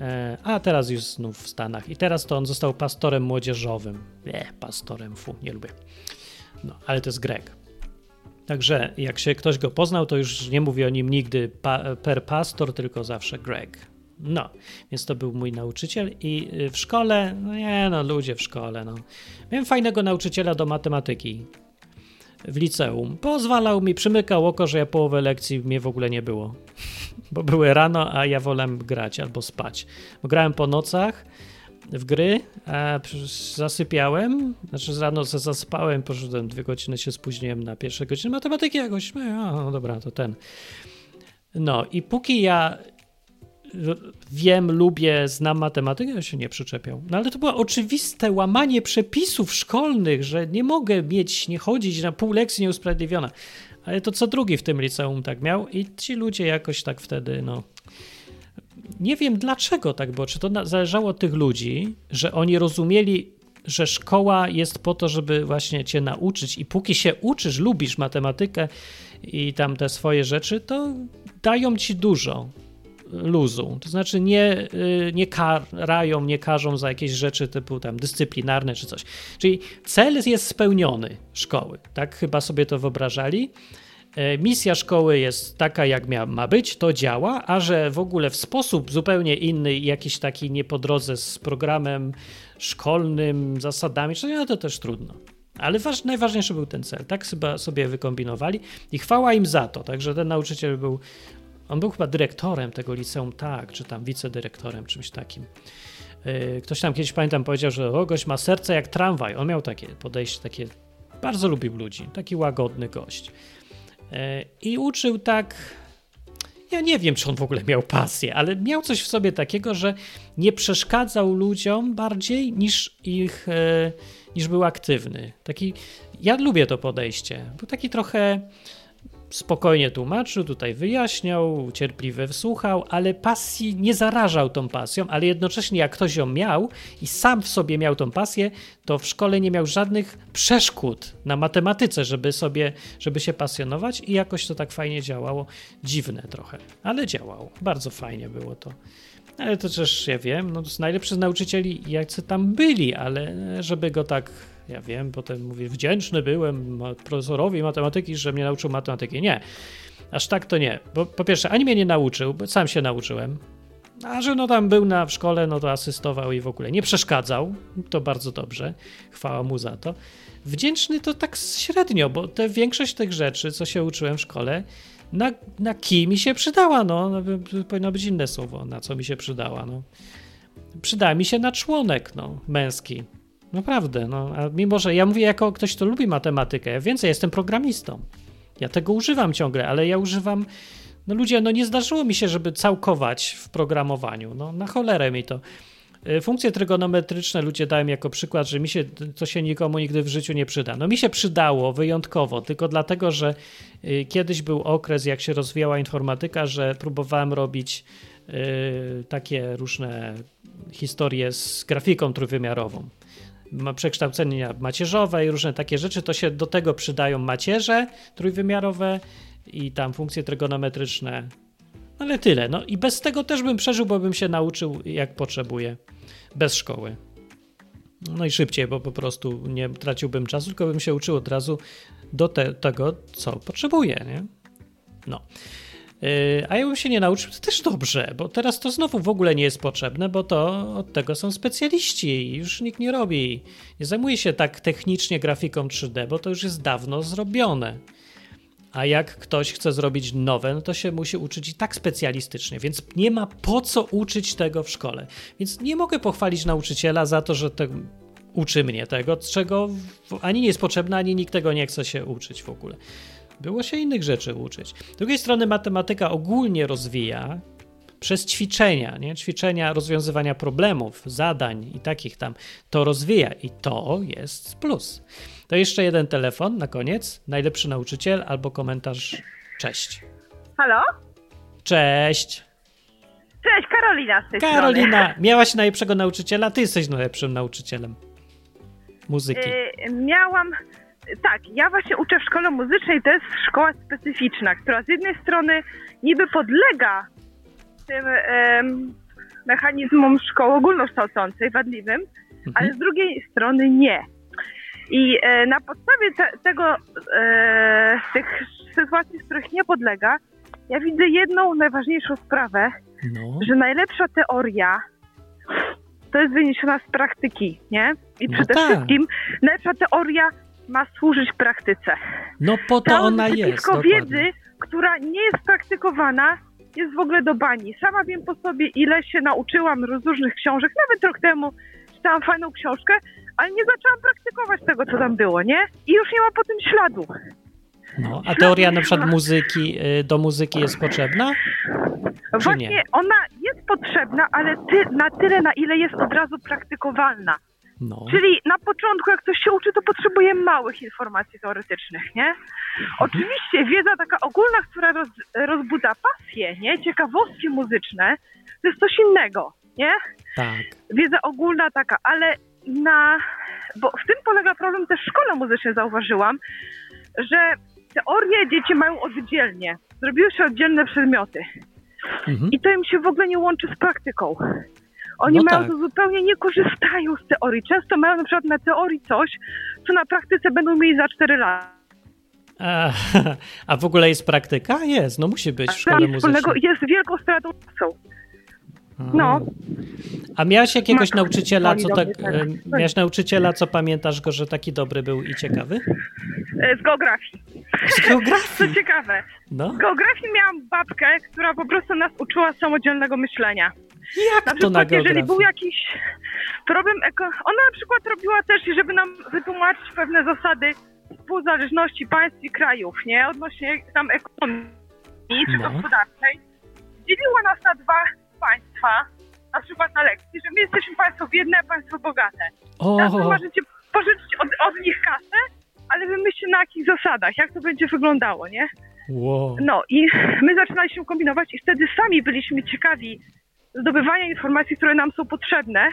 e, a teraz już znów w Stanach. I teraz to on został pastorem młodzieżowym. Nie, pastorem, fu, nie lubię. No, ale to jest Greg. Także jak się ktoś go poznał, to już nie mówi o nim nigdy pa, per pastor, tylko zawsze Greg. No, więc to był mój nauczyciel i y, w szkole, no nie no, ludzie w szkole, no. Miałem fajnego nauczyciela do matematyki w liceum. Pozwalał mi, przymykał oko, że ja połowę lekcji mnie w ogóle nie było. Bo były rano, a ja wolałem grać albo spać. Grałem po nocach, w gry, a zasypiałem, znaczy rano zaspałem, poszedłem dwie godziny, się spóźniłem na pierwsze godziny matematyki jakoś, no, no dobra, to ten. No i póki ja wiem, lubię, znam matematykę, ja się nie przyczepiał. No ale to było oczywiste łamanie przepisów szkolnych, że nie mogę mieć, nie chodzić na pół lekcji nieusprawiedliwiona. Ale to co drugi w tym liceum tak miał i ci ludzie jakoś tak wtedy, no, nie wiem dlaczego tak było. Czy to zależało od tych ludzi, że oni rozumieli, że szkoła jest po to, żeby właśnie cię nauczyć i póki się uczysz, lubisz matematykę i tam te swoje rzeczy, to dają ci dużo luzu. To znaczy nie, y, nie karają, nie karzą za jakieś rzeczy typu tam dyscyplinarne czy coś. Czyli cel jest spełniony szkoły. Tak chyba sobie to wyobrażali. E, misja szkoły jest taka, jak mia, ma być, to działa, a że w ogóle w sposób zupełnie inny, jakiś taki nie po drodze z programem szkolnym, zasadami, no to też trudno. Ale waż, najważniejszy był ten cel. Tak chyba sobie wykombinowali i chwała im za to. Także ten nauczyciel był, on był chyba dyrektorem tego liceum, tak, czy tam wicedyrektorem, czymś takim. E, ktoś tam kiedyś, pamiętam, powiedział, że o, gość ma serce jak tramwaj. On miał takie podejście, takie, bardzo lubił ludzi, taki łagodny gość. I uczył tak. Ja nie wiem, czy on w ogóle miał pasję, ale miał coś w sobie takiego, że nie przeszkadzał ludziom bardziej niż ich, e, niż był aktywny. Taki, ja lubię to podejście. Był taki trochę spokojnie tłumaczył, tutaj wyjaśniał, cierpliwie wsłuchał, ale pasji nie zarażał tą pasją, ale jednocześnie jak ktoś ją miał i sam w sobie miał tą pasję, to w szkole nie miał żadnych przeszkód na matematyce, żeby sobie, żeby się pasjonować i jakoś to tak fajnie działało. Dziwne trochę, ale działało. Bardzo fajnie było to. Ale to też, ja wiem, no, z nauczycieli, jacy tam byli, ale żeby go tak ja wiem, potem mówię, wdzięczny byłem profesorowi matematyki, że mnie nauczył matematyki. Nie, aż tak to nie. Bo po pierwsze, ani mnie nie nauczył, bo sam się nauczyłem. A że no tam był na w szkole, no to asystował i w ogóle nie przeszkadzał. To bardzo dobrze. Chwała mu za to. Wdzięczny to tak średnio, bo te większość tych rzeczy, co się uczyłem w szkole, Na, na mi się przydała, no. no powinno być inne słowo, na co mi się przydała, no. Przydała mi się na członek, no, męski. Naprawdę, no. A mimo, że ja mówię jako ktoś, kto lubi matematykę, ja więcej, jestem programistą. Ja tego używam ciągle, ale ja używam no ludzie, no nie zdarzyło mi się, żeby całkować w programowaniu. No na cholerę mi to. Y, funkcje trygonometryczne ludzie dają jako przykład, że mi się to się nikomu nigdy w życiu nie przyda. No mi się przydało wyjątkowo, tylko dlatego, że y, kiedyś był okres, jak się rozwijała informatyka, że próbowałem robić y, takie różne historie z grafiką trójwymiarową. Przekształcenia macierzowe i różne takie rzeczy, to się do tego przydają macierze trójwymiarowe i tam funkcje trygonometryczne. Ale tyle. No i bez tego też bym przeżył, bo bym się nauczył jak potrzebuję. Bez szkoły. No i szybciej, bo po prostu nie traciłbym czasu, tylko bym się uczył od razu do te, tego, co potrzebuję, nie? No. Yy, a jakbym się nie nauczył, to też dobrze, bo teraz to znowu w ogóle nie jest potrzebne, bo to od tego są specjaliści i już nikt nie robi. Nie zajmuje się tak technicznie grafiką 3D, bo to już jest dawno zrobione. A jak ktoś chce zrobić nowe, no to się musi uczyć i tak specjalistycznie, więc nie ma po co uczyć tego w szkole. Więc nie mogę pochwalić nauczyciela za to, że te, uczy mnie tego, czego ani nie jest potrzebne, ani nikt tego nie chce się uczyć w ogóle. Było się innych rzeczy uczyć. Z drugiej strony matematyka ogólnie rozwija przez ćwiczenia, nie? ćwiczenia rozwiązywania problemów, zadań i takich tam, to rozwija i to jest plus. To jeszcze jeden telefon na koniec. Najlepszy nauczyciel albo komentarz. Cześć. Halo? Cześć. Cześć, Karolina z tej Karolina, strony. miałaś najlepszego nauczyciela? Ty jesteś najlepszym nauczycielem muzyki. Yy, miałam... Tak, ja właśnie uczę w szkole muzycznej, to jest szkoła specyficzna, która z jednej strony niby podlega tym em, mechanizmom szkoły ogólnokształcącej, wadliwym, Mhm. ale z drugiej strony nie. I e, na podstawie te, tego, e, tych sytuacji, z których nie podlega, ja widzę jedną najważniejszą sprawę, No, że najlepsza teoria to jest wyniesiona z praktyki, nie? I No przede tak. wszystkim najlepsza teoria ma służyć praktyce. no po to Całe ona jest. Dokładnie. wiedzy, która nie jest praktykowana, jest w ogóle do bani. Sama wiem po sobie, ile się nauczyłam z różnych książek. Nawet rok temu czytałam fajną książkę, ale nie zaczęłam praktykować tego, co tam było, nie? I już nie ma po tym śladu. No, a teoria na przykład muzyki, y, do muzyki jest potrzebna? Właśnie nie? ona jest potrzebna, ale ty, na tyle, na ile jest od razu praktykowalna. No. Czyli na początku, jak ktoś się uczy, to potrzebuje małych informacji teoretycznych, nie? Oczywiście wiedza taka ogólna, która roz, rozbudza pasję, nie? Ciekawostki muzyczne, to jest coś innego, nie? Tak. Wiedza ogólna taka, ale na... Bo w tym polega problem też w szkole muzycznej, zauważyłam, że teorie dzieci mają oddzielnie. Zrobiły się oddzielne przedmioty. Mhm. I to im się w ogóle nie łączy z praktyką. Oni No mają tak. to zupełnie nie korzystają z teorii. Często mają na przykład na teorii coś, co na praktyce będą mieli za 4 lata. A, a w ogóle jest praktyka? Jest, no musi być w szkole muzycznej. jest wielką stratą czasu. No. A miałeś jakiegoś nauczyciela, co tak. Miałeś nauczyciela, co pamiętasz go, że taki dobry był i ciekawy? E, Z geografii. Z Co geografii. ciekawe, No. z geografii miałam babkę, która po prostu nas uczyła samodzielnego myślenia. Jak Na to na przykład, jeżeli był geografii? jakiś problem, eko... ona na przykład robiła też, żeby nam wytłumaczyć pewne zasady współzależności państw i krajów, nie? Odnośnie tam ekonomii czy No. gospodarczej. Dzieliła nas na dwa państwa, na przykład na lekcji, że my jesteśmy państwo biedne, a państwo bogate. Teraz O, możecie pożyczyć od, od nich kasę, ale wymyślcie na jakich zasadach, jak to będzie wyglądało, nie? wow. No i my zaczynaliśmy kombinować i wtedy sami byliśmy ciekawi zdobywania informacji, które nam są potrzebne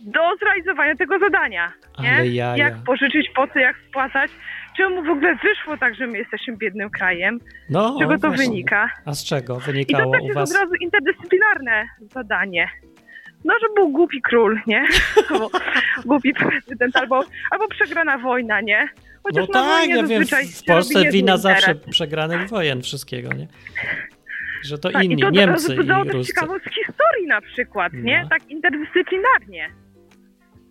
do zrealizowania tego zadania. Nie? Jak pożyczyć, po co, jak spłacać. Czemu w ogóle wyszło tak, że my jesteśmy biednym krajem? No, Z czego to właśnie. wynika? A z czego I to wynikało u jest was? od razu interdyscyplinarne zadanie. No, że był głupi król, nie? Albo głupi prezydent, albo, albo przegrana wojna, nie? Chociaż No tak, ja wiem, w Polsce wina zawsze przegranych wojen wszystkiego, nie? Że to Tak, inni, i to Niemcy wzbudzało i Ruscy. ciekawość historii na przykład, nie? No. Tak interdyscyplinarnie.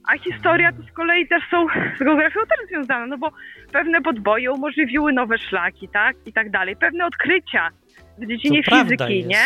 A historia to z kolei też są z geografią też związane, no bo pewne podboje umożliwiły nowe szlaki, tak? I tak dalej. Pewne odkrycia w dziedzinie To fizyki, nie?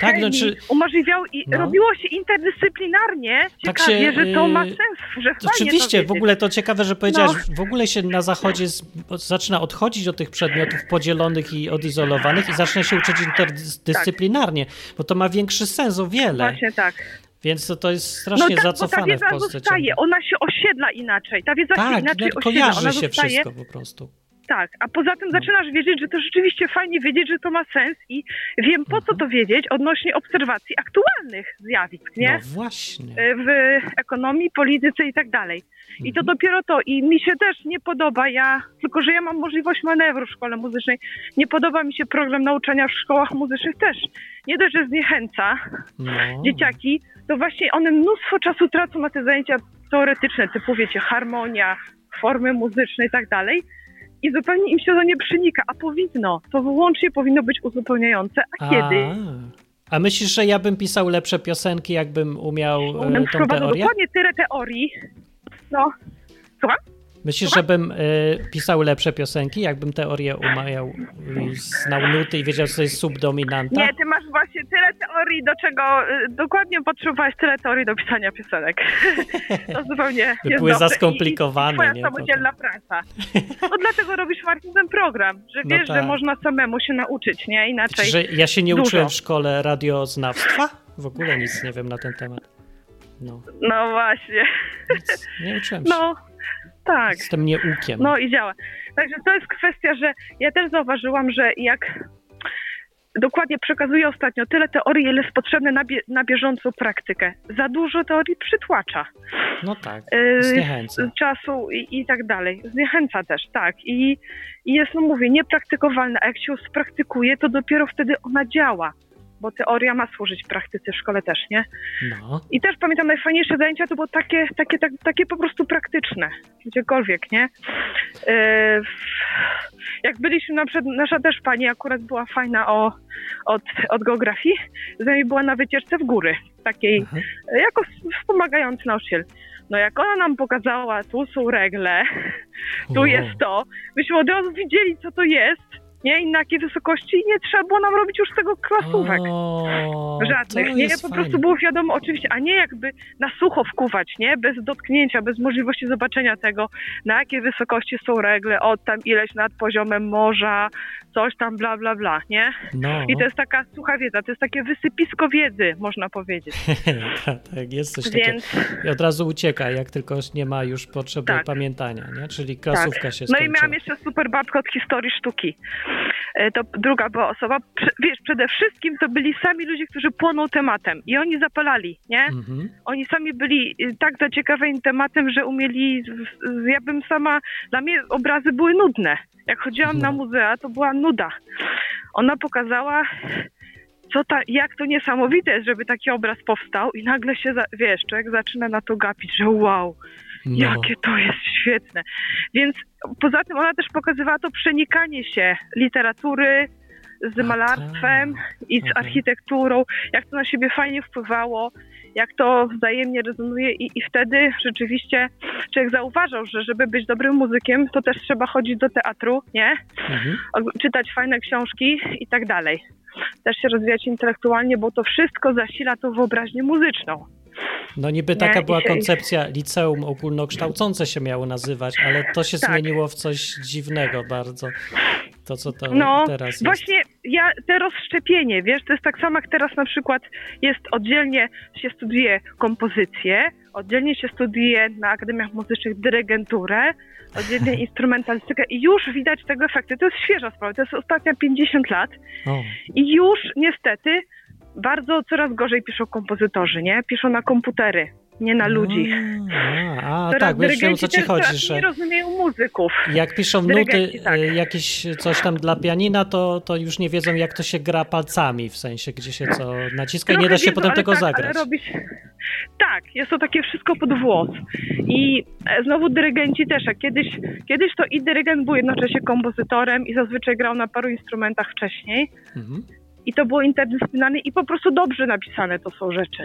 Tak, znaczy- umożliwiało i No. robiło się interdyscyplinarnie. Tak Ciekawie, się, że to ma yy, sens, że fajnie Oczywiście, to w ogóle to ciekawe, że powiedziałeś, No. w ogóle się na zachodzie z, zaczyna odchodzić od tych przedmiotów podzielonych i odizolowanych i zaczyna się uczyć interdyscyplinarnie, bo to ma większy sens o wiele. Właśnie tak. Więc to, to jest strasznie no tak, bo ta zacofane w wiedza Polsce. zostaje, ona się osiedla inaczej. Ta wiedza się Tak, inaczej no, osiedla, kojarzy ona się zostaje. wszystko po prostu. Tak, a poza tym zaczynasz wiedzieć, że to rzeczywiście fajnie wiedzieć, że to ma sens i wiem po co to wiedzieć odnośnie obserwacji aktualnych zjawisk, nie? No właśnie. Y, w ekonomii, polityce i tak dalej. I to Mhm. dopiero to. I mi się też nie podoba, ja, tylko że ja mam możliwość manewru w szkole muzycznej, nie podoba mi się program nauczania w szkołach muzycznych też. Nie dość, że zniechęca No. dzieciaki, to właśnie one mnóstwo czasu tracą na te zajęcia teoretyczne, typu wiecie, harmonia, formy muzyczne i tak dalej. I zupełnie im się to nie przenika, a powinno. To wyłącznie powinno być uzupełniające. A, kiedy? A myślisz, że ja bym pisał lepsze piosenki, jakbym umiał e, tą wprowadza teorię? dokładnie tyle teorii. No, słucham? Myślisz, żebym e, pisał lepsze piosenki, jakbym teorię umiał, i znał nuty i wiedział, co jest subdominanta? Nie, ty masz właśnie tyle teorii, do czego y, dokładnie potrzebowałeś tyle teorii do pisania piosenek. to zupełnie By były zaskomplikowane, I, i twoja nie? samodzielna praca. No dlatego robisz Marcin ten program, że No wiesz, tak. że można samemu się nauczyć, nie? Inaczej. Że ja się nie dużo. uczyłem w szkole radioznawstwa? W ogóle nic nie wiem na ten temat. No, No właśnie. nic, nie uczyłem się. No, tak. Jestem nieukiem. No i działa. Także to jest kwestia, że ja też zauważyłam, że jak dokładnie przekazuję ostatnio tyle teorii, ile jest potrzebne na, bie- na bieżącą praktykę. Za dużo teorii przytłacza. No tak, Yy, zniechęca. czasu i, i tak dalej. Zniechęca też, tak. I, I jest, no mówię, niepraktykowalna. A jak się ją spraktykuje, to dopiero wtedy ona działa. Bo teoria ma służyć praktyce w szkole też, nie? No, I też pamiętam, najfajniejsze zajęcia to było takie, takie, tak, takie po prostu praktyczne. Gdziekolwiek, nie? Yy, jak byliśmy, na przykład, nasza też pani akurat była fajna o, od, od geografii, z nami była na wycieczce w góry, takiej Mhm. jako wspomagający nauczyciel. No jak ona nam pokazała, tu są regle, tu O. jest to, myśmy od razu widzieli, co to jest, nie? I na jakiej wysokości nie trzeba było nam robić już tego klasówek. O, Żadnych, nie? Po prostu było wiadomo, oczywiście, a nie jakby na sucho wkuwać, nie? Bez dotknięcia, bez możliwości zobaczenia tego, na jakiej wysokości są regle, od tam ileś nad poziomem morza, coś tam, bla, bla, bla, nie? No, I to jest taka sucha wiedza, to jest takie wysypisko wiedzy, można powiedzieć. tak, tak, jest coś takiego. Więc I od razu ucieka, jak tylko nie ma już potrzeby Tak. pamiętania, nie? Czyli klasówka się No i skończyła. miałam jeszcze super babkę od historii sztuki. E, To druga była osoba. Wiesz, przede wszystkim to byli sami ludzie, którzy płoną tematem i oni zapalali, nie? Mhm. Oni sami byli y, tak zaciekawieni tematem, że umieli. Ja bym sama. Dla mnie obrazy były nudne. Jak chodziłam No. na muzea, to była nuda. Ona pokazała. Co ta, jak to niesamowite jest, żeby taki obraz powstał i nagle się, za, wiesz, człowiek zaczyna na to gapić, że wow, No. Jakie to jest świetne. Więc poza tym ona też pokazywała to przenikanie się literatury z malarstwem i z architekturą, jak to na siebie fajnie wpływało, jak to wzajemnie rezonuje i, i wtedy rzeczywiście człowiek zauważał, że żeby być dobrym muzykiem, to też trzeba chodzić do teatru, nie? Mhm. Czytać fajne książki i tak dalej. Też się rozwijać intelektualnie, bo to wszystko zasila tą wyobraźnię muzyczną. No niby taka była się- koncepcja liceum ogólnokształcące się miało nazywać, ale to się Tak. zmieniło w coś dziwnego bardzo. To, co to No, teraz jest. Właśnie ja te rozszczepienie, wiesz, to jest tak samo jak teraz na przykład jest oddzielnie się studiuje kompozycję, oddzielnie się studiuje na akademiach muzycznych dyrygenturę, oddzielnie instrumentalistykę i już widać tego efekty. To jest świeża sprawa, to jest ostatnia 50 lat O, i już niestety bardzo coraz gorzej piszą kompozytorzy, nie? Piszą na komputery, nie na ludzi. A, a Teraz tak, wiesz, o co ci chodzi, że nie rozumieją muzyków. jak piszą nuty tak. y, jakieś coś tam dla pianina, to, to już nie wiedzą, jak to się gra palcami, w sensie, gdzie się co naciska i nie da Trochę się wiedzą, potem tego tak, zagrać. Robić... Tak, jest to takie wszystko pod włos. I e, znowu dyrygenci też, a kiedyś, kiedyś to i dyrygent był jednocześnie kompozytorem i zazwyczaj grał na paru instrumentach wcześniej. Mhm. I to było interdyscyplinarne i po prostu dobrze napisane to są rzeczy.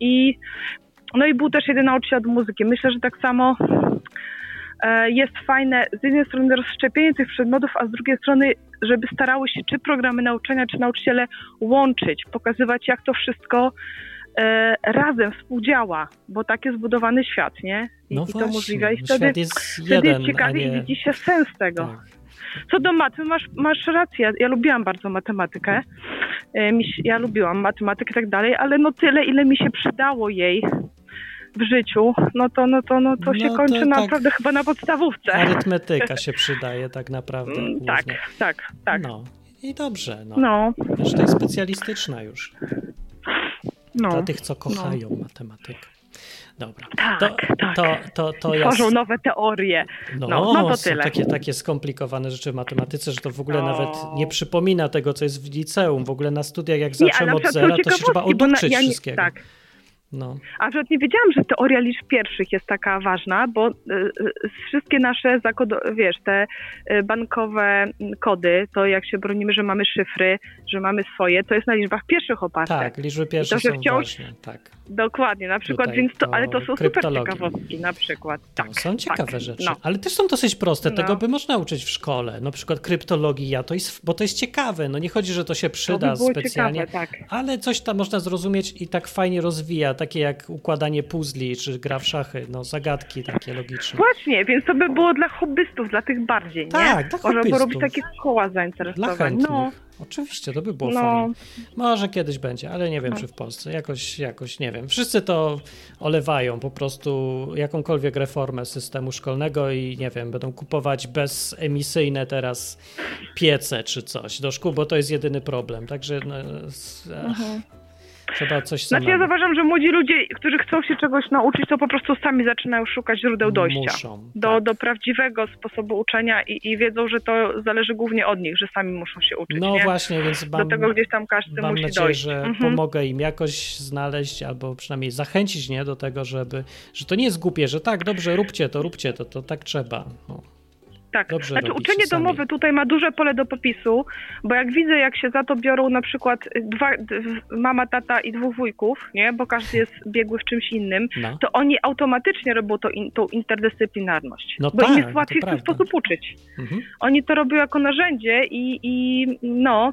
I no i był też jeden nauczyciel od muzyki. Myślę, że tak samo e, jest fajne z jednej strony rozszczepienie tych przedmiotów, a z drugiej strony, żeby starały się czy programy nauczania, czy nauczyciele łączyć, pokazywać jak to wszystko e, razem współdziała, bo tak jest zbudowany świat, nie? I, No i to umożliwia. I wtedy, świat jest wtedy jeden, jest ciekawie nie... i widzi się sens tego. Tak. Co do matmy, masz, masz rację. Ja lubiłam bardzo matematykę. E, się- Ja lubiłam matematykę i tak dalej, ale no tyle, ile mi się przydało jej w życiu, no to, no to, no to się No to kończy tak. naprawdę chyba na podstawówce. Arytmetyka się przydaje tak naprawdę. Mm, Tak, głównie. tak, tak. No i dobrze, no. No, Wiesz, to jest specjalistyczna już. no. Dla tych, co kochają matematykę. Dobra. Tak, to, tak. to, to, to. Tworzą nowe teorie. No, No, no to są tyle. Takie, takie skomplikowane rzeczy w matematyce, że to w ogóle No. nawet nie przypomina tego, co jest w liceum. W ogóle na studiach, jak zacząłem od zera, to się trzeba oduczyć ja nie- wszystkiego. Tak. No. A nawet nie wiedziałam, że teoria liczb pierwszych jest taka ważna, bo y, y, wszystkie nasze wiesz, te y, bankowe kody, to jak się bronimy, że mamy szyfry, że mamy swoje, to jest na liczbach pierwszych oparte. Tak, liczby pierwsze że są wciąż- ważne. Tak. Dokładnie, na przykład, Tutaj więc to, to ale to są super ciekawostki na przykład. To Tak, są ciekawe tak, rzeczy, No. ale też są dosyć proste. No. Tego by można uczyć w szkole. Na przykład kryptologia, to jest, bo to jest ciekawe. No nie chodzi, że to się To przyda by było specjalnie, ciekawe, tak. ale coś tam można zrozumieć i tak fajnie rozwija, takie jak układanie puzli, czy gra w szachy, no zagadki takie logiczne. Właśnie, więc to by było dla hobbystów, dla tych bardziej, nie? Tak, dla Można by robić takie koła Dla zainteresowań. chętnych. No, Oczywiście, to by było No. fajne. Może kiedyś będzie, ale nie wiem, No. czy w Polsce. Jakoś, jakoś nie wiem. Wszyscy to olewają po prostu jakąkolwiek reformę systemu szkolnego i nie wiem, będą kupować bezemisyjne teraz piece czy coś do szkół, bo to jest jedyny problem. Także no, ach, trzeba coś Mhm. Znaczy ja samemu. zauważam, że młodzi ludzie, którzy chcą się czegoś nauczyć, to po prostu sami zaczynają szukać źródeł dojścia. Muszą, Do, tak. do prawdziwego sposobu uczenia i, i wiedzą, że to zależy głównie od nich, że sami muszą się uczyć. No nie? właśnie, więc Do mam, tego gdzieś tam każdy mam musi nadzieję, dojść. że Mhm. pomogę im jakoś znaleźć albo przynajmniej zachęcić nie do tego, żeby, że to nie jest głupie, że tak, dobrze, róbcie to, róbcie to, to tak trzeba. No. Tak, Dobrze znaczy uczenie sami. domowe tutaj ma duże pole do popisu, bo jak widzę, jak się za to biorą na przykład dwa, d- mama, tata i dwóch wujków, nie, bo każdy jest biegły w czymś innym, No. to oni automatycznie robią to in, tą interdyscyplinarność, No bo tak, im jest łatwiej w ten sposób uczyć. Mhm. Oni to robią jako narzędzie i, i no,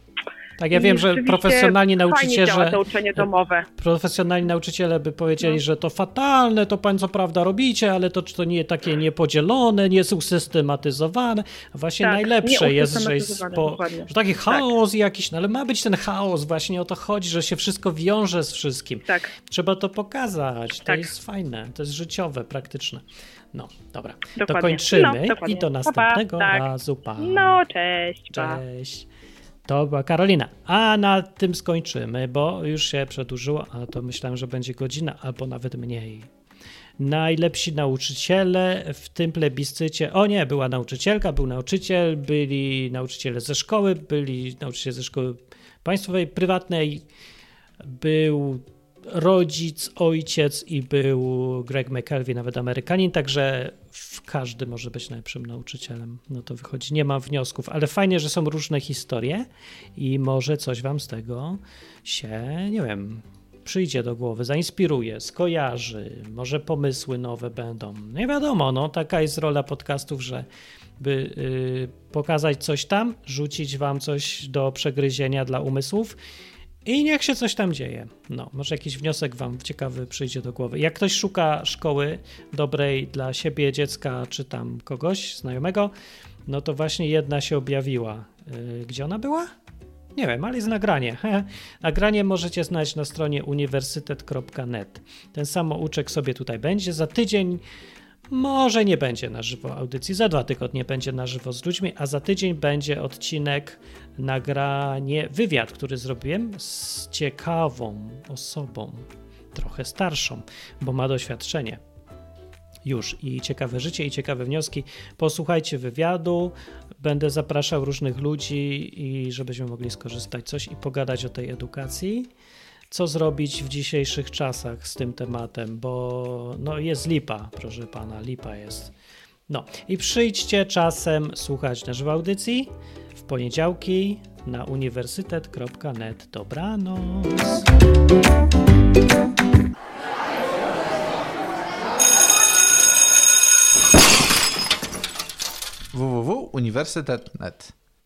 Tak, ja I wiem, że profesjonalni nauczyciele, to uczenie domowe. profesjonalni nauczyciele by powiedzieli, No. że to fatalne, to pan co prawda robicie, ale to, to nie takie niepodzielone, nie usystematyzowane. A Właśnie Tak, najlepsze jest, że jest po. Tak. że taki chaos jakiś, no ale ma być ten chaos, właśnie o to chodzi, że się wszystko wiąże z wszystkim. Tak. Trzeba to pokazać, to Tak. jest fajne, to jest życiowe, praktyczne. No, dobra, to Dokładnie. kończymy No, dokładnie. i do Pa, pa, następnego tak. razu. Pa. No, cześć. Pa. Cześć. To była Karolina. A na tym skończymy, bo już się przedłużyło, a to myślałem, że będzie godzina albo nawet mniej. Najlepsi nauczyciele w tym plebiscycie. O nie, była nauczycielka, był nauczyciel, byli nauczyciele ze szkoły, byli nauczyciele ze szkoły państwowej, prywatnej, był rodzic, ojciec i był Greg McKelvey, nawet Amerykanin, także każdy może być najlepszym nauczycielem. No to wychodzi, nie ma wniosków, ale fajnie, że są różne historie i może coś wam z tego się, nie wiem, przyjdzie do głowy, zainspiruje, skojarzy, może pomysły nowe będą. Nie wiadomo, no taka jest rola podcastów, że by y, pokazać coś tam, rzucić wam coś do przegryzienia dla umysłów i niech się coś tam dzieje. No, może jakiś wniosek wam ciekawy przyjdzie do głowy. Jak ktoś szuka szkoły dobrej dla siebie, dziecka, czy tam kogoś znajomego, no to właśnie jedna się objawiła. Yy, Gdzie ona była? Nie wiem, ale jest nagranie. nagranie możecie znaleźć na stronie uniwersytet.net. Ten samouczek sobie tutaj będzie. Za tydzień może nie będzie na żywo audycji, za dwa tygodnie będzie na żywo z ludźmi, a za tydzień będzie odcinek, nagranie, wywiad, który zrobiłem z ciekawą osobą, trochę starszą, bo ma doświadczenie już i ciekawe życie, i ciekawe wnioski. Posłuchajcie wywiadu, będę zapraszał różnych ludzi i żebyśmy mogli skorzystać coś i pogadać o tej edukacji co zrobić w dzisiejszych czasach z tym tematem, bo no jest lipa, proszę pana, lipa jest. No i przyjdźcie czasem słuchać naszych audycji w poniedziałki na uniwersytet.net. Dobranoc. www.uniwersytet.net